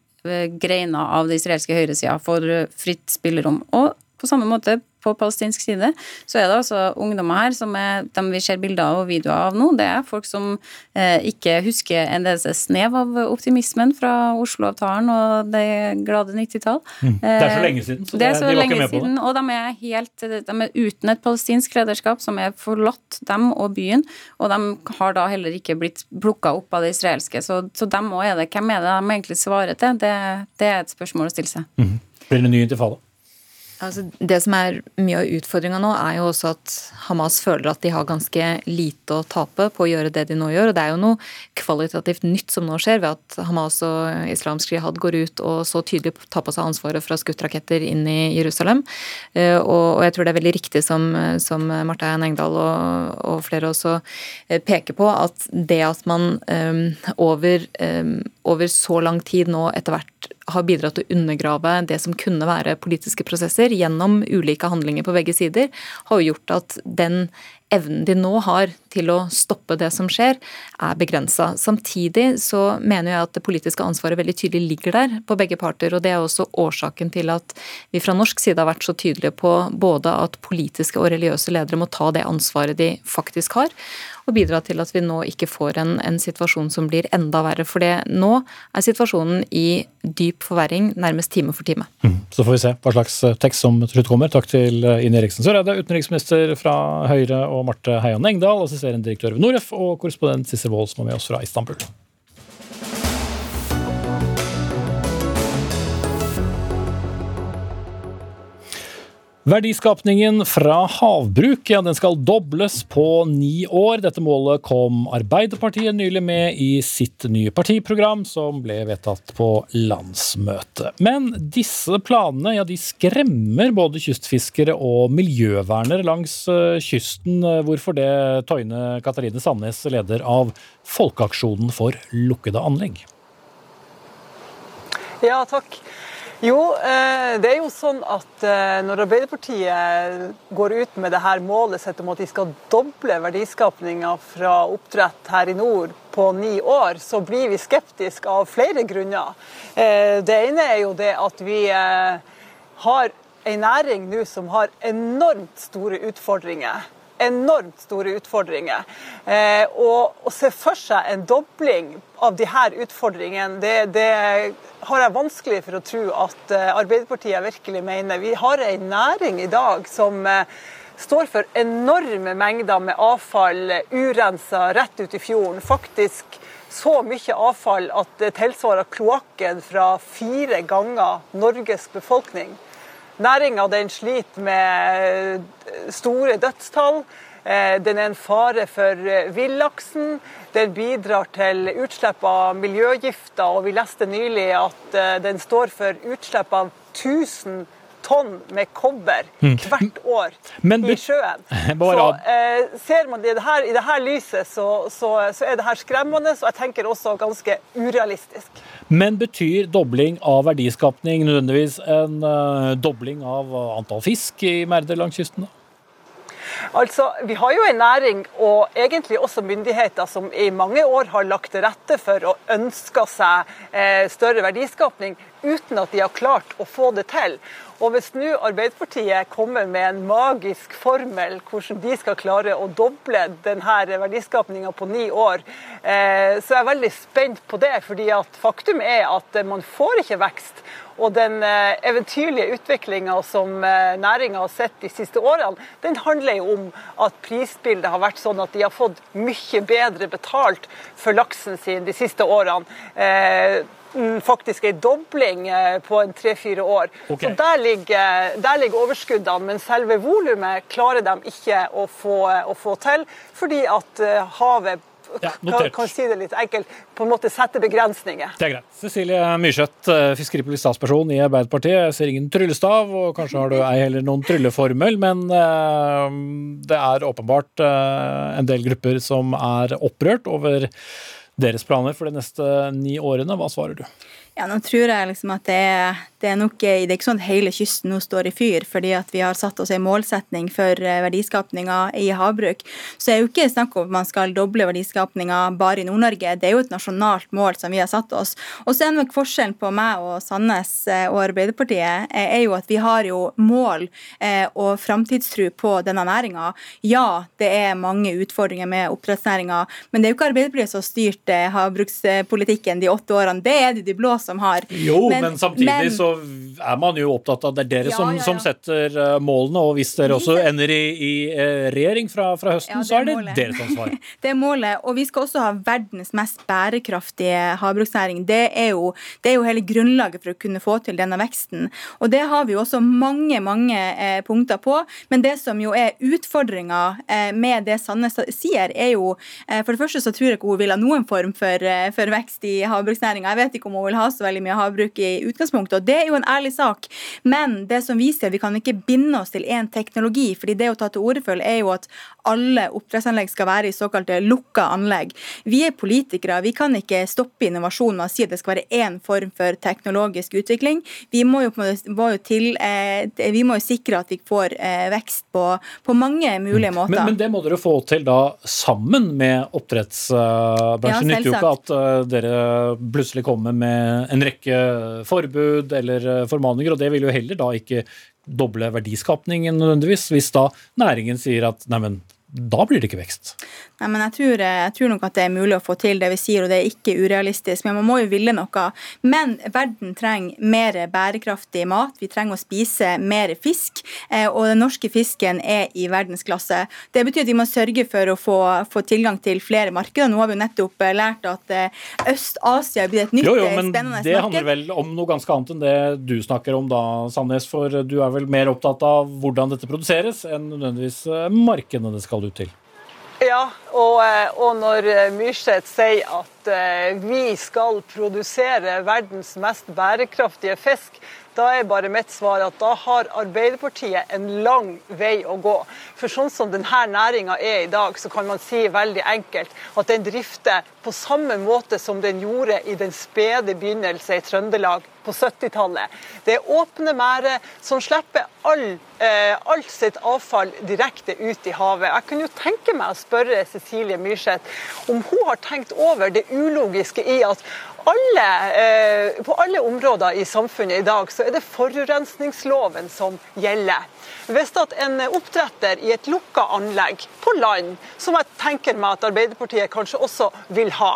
greiner av det israelske høyresida får fritt spillerom. Og på samme måte på palestinsk side, så er det altså ungdommer her som er dem vi ser bilder og videoer av nå. Det er folk som eh, ikke husker en eneste snev av optimismen fra Oslo-avtalen og det glade 90-tall. Mm. Det er så lenge siden, så, det, så de var ikke med på det. Siden, og de er helt de er uten et palestinsk lederskap som er forlatt dem og byen, og de har da heller ikke blitt plukka opp av det israelske. Så, så dem òg er det. Hvem er det de egentlig svarer til? Det, det er et spørsmål å stille seg. Mm. Blir det ny intifada? Altså, det som er mye av utfordringa nå, er jo også at Hamas føler at de har ganske lite å tape på å gjøre det de nå gjør. Og det er jo noe kvalitativt nytt som nå skjer, ved at Hamas og islamsk jihad går ut og så tydelig tar på seg ansvaret for å ha skutt raketter inn i Jerusalem. Eh, og jeg tror det er veldig riktig som, som Martin Engdahl og, og, flere også eh, peker på, at det at man um, over, over så lang tid nå etter hvert har bidratt til å undergrave det som kunne være politiske prosesser gjennom ulike handlinger på begge sider, har jo gjort at den evnen de nå har til å stoppe det som skjer, er begrensa. Samtidig så mener jeg at det politiske ansvaret veldig tydelig ligger der på begge parter. og Det er også årsaken til at vi fra norsk side har vært så tydelige på både at politiske og religiøse ledere må ta det ansvaret de faktisk har, og bidra til at vi nå ikke får en, en situasjon som blir enda verre. For nå er situasjonen i dyp forverring nærmest time for time. Mm. Så får vi se hva slags eh, tekst som til slutt kommer. Takk til eh, Ine Eriksen Søreide, utenriksminister fra Høyre, og Marte Heian Engdahl, assisterende direktør ved Noref, og korrespondent Sissel Wold, som er med oss fra Istanbul. Verdiskapningen fra havbruk ja, den skal dobles på ni år. Dette målet kom Arbeiderpartiet nylig med i sitt nye partiprogram, som ble vedtatt på landsmøtet. Men disse planene ja, de skremmer både kystfiskere og miljøvernere langs eh, kysten. Hvorfor det, Tøyne Katarine Sandnes, leder av Folkeaksjonen for lukkede anlegg? Ja, takk. Jo, eh, det er jo sånn at eh, når Arbeiderpartiet går ut med det her målet sitt om at de skal doble verdiskapninga fra oppdrett her i nord på ni år, så blir vi skeptiske av flere grunner. Eh, det ene er jo det at vi har en næring nå som har enormt store utfordringer enormt store utfordringer. Eh, og å se for seg en dobling av her utfordringene, det, det, har jeg vanskelig for å tro at eh, Arbeiderpartiet virkelig mener. Vi har en næring i dag som eh, står for enorme mengder med avfall urensa rett ut i fjorden. Faktisk så mye avfall at det tilsvarer kloakken fra fire ganger Norges befolkning. Næringa sliter med store dødstall. Eh, den er en fare for eh, villaksen. Den bidrar til utslipp av miljøgifter, og vi leste nylig at eh, den står for utslipp av 1000 tonn med kobber Mm. hvert år Men i sjøen. Bare Så eh, ser man det her, i dette lyset, så, så, så er det her skremmende, og jeg tenker også ganske urealistisk. Men betyr dobling av verdiskapning nødvendigvis en uh, dobling av antall fisk i merder langs kysten? da? Altså, Vi har jo en næring og egentlig også myndigheter som i mange år har lagt til rette for og ønska seg eh, større verdiskapning, uten at de har klart å få det til. Og Hvis nå Arbeiderpartiet kommer med en magisk formel hvordan de skal klare å doble denne verdiskapninga på ni år, eh, så er jeg veldig spent på det. fordi faktum er at eh, man får ikke vekst. Og den eh, eventyrlige utviklinga som næringa har sett de siste årene, den handler jo om at prisbildet har vært sånn at de har fått mye bedre betalt for laksen sin de siste årene. Eh, mm, Faktisk en dobling eh, på en tre-fire år. Okay. Så der ligger, der ligger overskuddene, men selve volumet klarer de ikke å få, å få til, fordi at havet havet kan, notert. kan si det litt enkelt, på en måte setter begrensninger. Det er greit. Cecilie Myrseth, eh, fiskeripolitisk statsperson i Arbeiderpartiet. Jeg ser ingen tryllestav, og kanskje har du ei heller noen trylleformel, men eh, det er åpenbart eh, en del grupper som er opprørt over deres planer for de neste ni årene. Hva svarer du? Ja, nå tror jeg liksom at det er, det er nok Det er ikke sånn at hele kysten nå står i fyr fordi at vi har satt oss en målsetning for eh, verdiskapninga i havbruk. Så det er jo ikke snakk om at man skal doble verdiskapninga bare i Nord-Norge. Det er jo et nasjonalt mål som vi har satt oss. Og så er nok forskjellen på meg og Sandnes eh, og Arbeiderpartiet eh, er jo at vi har jo mål eh, og framtidstro på denne næringa. Ja, det er mange utfordringer med oppdrettsnæringa, men det er jo ikke Arbeiderpartiet som har styrt eh, havbrukspolitikken de åtte årene. Det er det de blå som har. Jo, men, samtidig men- så er man jo opptatt av det er dere Ja, som, ja, ja. som setter eh, målene, og hvis dere også ender i, i eh, regjering fra, fra høsten, det så er er det målet. deres ansvar. Det er målet. Og vi skal også ha verdens mest bærekraftige havbruksnæring. Det er, jo, det er jo hele grunnlaget for å kunne få til denne veksten. Og det har vi jo også mange, mange eh, punkter på. Men det som jo er utfordringa eh, med det Sanne sier, er jo eh, For det første så tror jeg ikke hun vil ha noen form for, eh, for vekst i havbruksnæringa. Jeg vet ikke om hun vil ha så veldig mye havbruk i utgangspunktet, og det er jo en ærlig sak. Men det som vi ser, vi kan ikke binde oss til én teknologi. fordi det å ta til orde for er jo at alle oppdrettsanlegg skal være i såkalte lukka anlegg. Vi er politikere, vi kan ikke stoppe innovasjon med å si at det skal være én form for teknologisk utvikling. Vi må jo, må jo, til, eh, vi må jo sikre at vi får eh, vekst på, på mange mulige måter. Men, men det må dere få til da sammen med oppdrettsbransjen. Ja, Nytter jo ikke at eh, dere plutselig kommer med en rekke forbud eller eh, formaninger, og det vil jo heller da ikke doble verdiskapningen nødvendigvis, hvis da næringen sier at neimen, da blir det ikke vekst. Nei, men jeg tror, eh, jeg tror nok at det er mulig å få til det vi sier, og det er ikke urealistisk. Men man må jo ville noe. Men verden trenger mer bærekraftig mat. Vi trenger å spise mer fisk. eh, Og den norske fisken er i verdensklasse. Det betyr at vi må sørge for å få, få tilgang til flere markeder. Nå har vi jo nettopp eh, lært at Øst-Asia blir et nytt Jo, jo, men spennende det marked. handler vel om noe ganske annet enn det du snakker om da, Sandnes. For du er vel mer opptatt av hvordan dette produseres, enn nødvendigvis markedene det skal ut til. Ja, og, eh, og når eh, Myrseth sier at eh, vi skal produsere verdens mest bærekraftige fisk, da er bare mitt svar at da har Arbeiderpartiet en lang vei å gå. For sånn som denne næringa er i dag, så kan man si veldig enkelt at den drifter på samme måte som den gjorde i den spede begynnelse i Trøndelag på 70-tallet. Det er åpne merder som slipper all, eh, alt sitt avfall direkte ut i havet. Jeg kunne jo tenke meg å spørre Cecilie Myrseth om hun har tenkt over det ulogiske i at alle, eh, på alle områder i samfunnet i dag så er det forurensningsloven som gjelder. Hvis en oppdretter i et lukka anlegg på land, som jeg tenker meg at Arbeiderpartiet kanskje også vil ha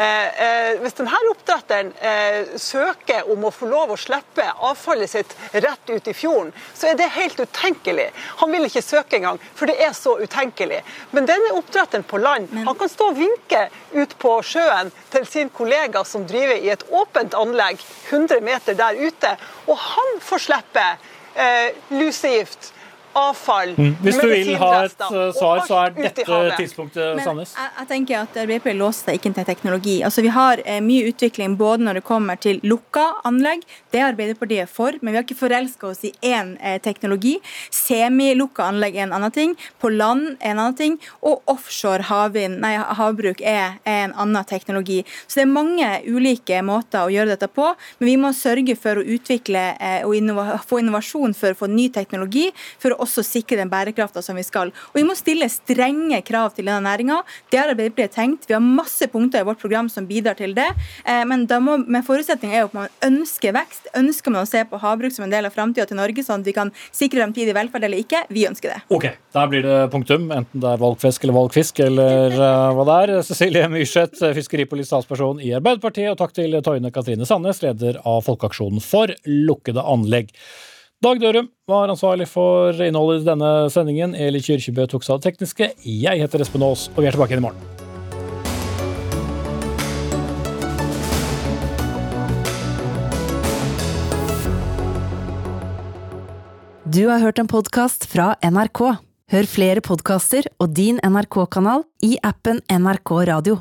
eh, eh, Hvis denne oppdretteren eh, søker om å få lov å slippe avfallet sitt rett ut i fjorden, så er det helt utenkelig. Han vil ikke søke engang, for det er så utenkelig. Men denne oppdretteren på land han kan stå og vinke ut på sjøen til sin kollega som driver i et åpent anlegg 100 meter der ute, og han får slippe eh, lusegift avfall, Mm. Hvis du vil ha et eh, svar, så er dette tidspunktet Sandnes. jeg, jeg tenker at Arbeiderpartiet låser seg ikke til teknologi. Altså, vi har eh, mye utvikling både når det kommer til lukka anlegg, det er Arbeiderpartiet for, men vi har ikke forelska oss i én eh, teknologi. Semilukka anlegg er en annen ting, på land er en annen ting, og offshore havvind, nei, havbruk er, er en annen teknologi. Så det er mange ulike måter å gjøre dette på, men vi må sørge for å utvikle eh, og innova få innovasjon for å få ny teknologi, for å også sikre den bærekrafta som vi skal. Og vi må stille strenge krav til denne næringa. Det har Arbeiderpartiet tenkt. Vi har masse punkter i vårt program som bidrar til det. Eh, Men, må, men forutsetningen er jo at man ønsker vekst. Ønsker man å se på havbruk som en del av framtida til Norge, sånn at vi kan sikre fremtidig velferd eller ikke? Vi ønsker det. Ok, der blir det punktum, enten det er valgfisk eller valgfisk, eller eh, hva det er. Cecilie Myrseth, fiskeripolitisk statsperson i Arbeiderpartiet, og takk til Toine Katrine Sandnes, leder av Folkeaksjonen for lukkede anlegg. Dag Dørum var ansvarlig for innholdet i denne sendingen. Eli Kyrkjebø tok seg av det tekniske. Jeg heter Espen Aas, og vi er tilbake igjen i morgen. Du har hørt en podkast fra NRK. Hør flere podkaster og din NRK-kanal i appen NRK Radio.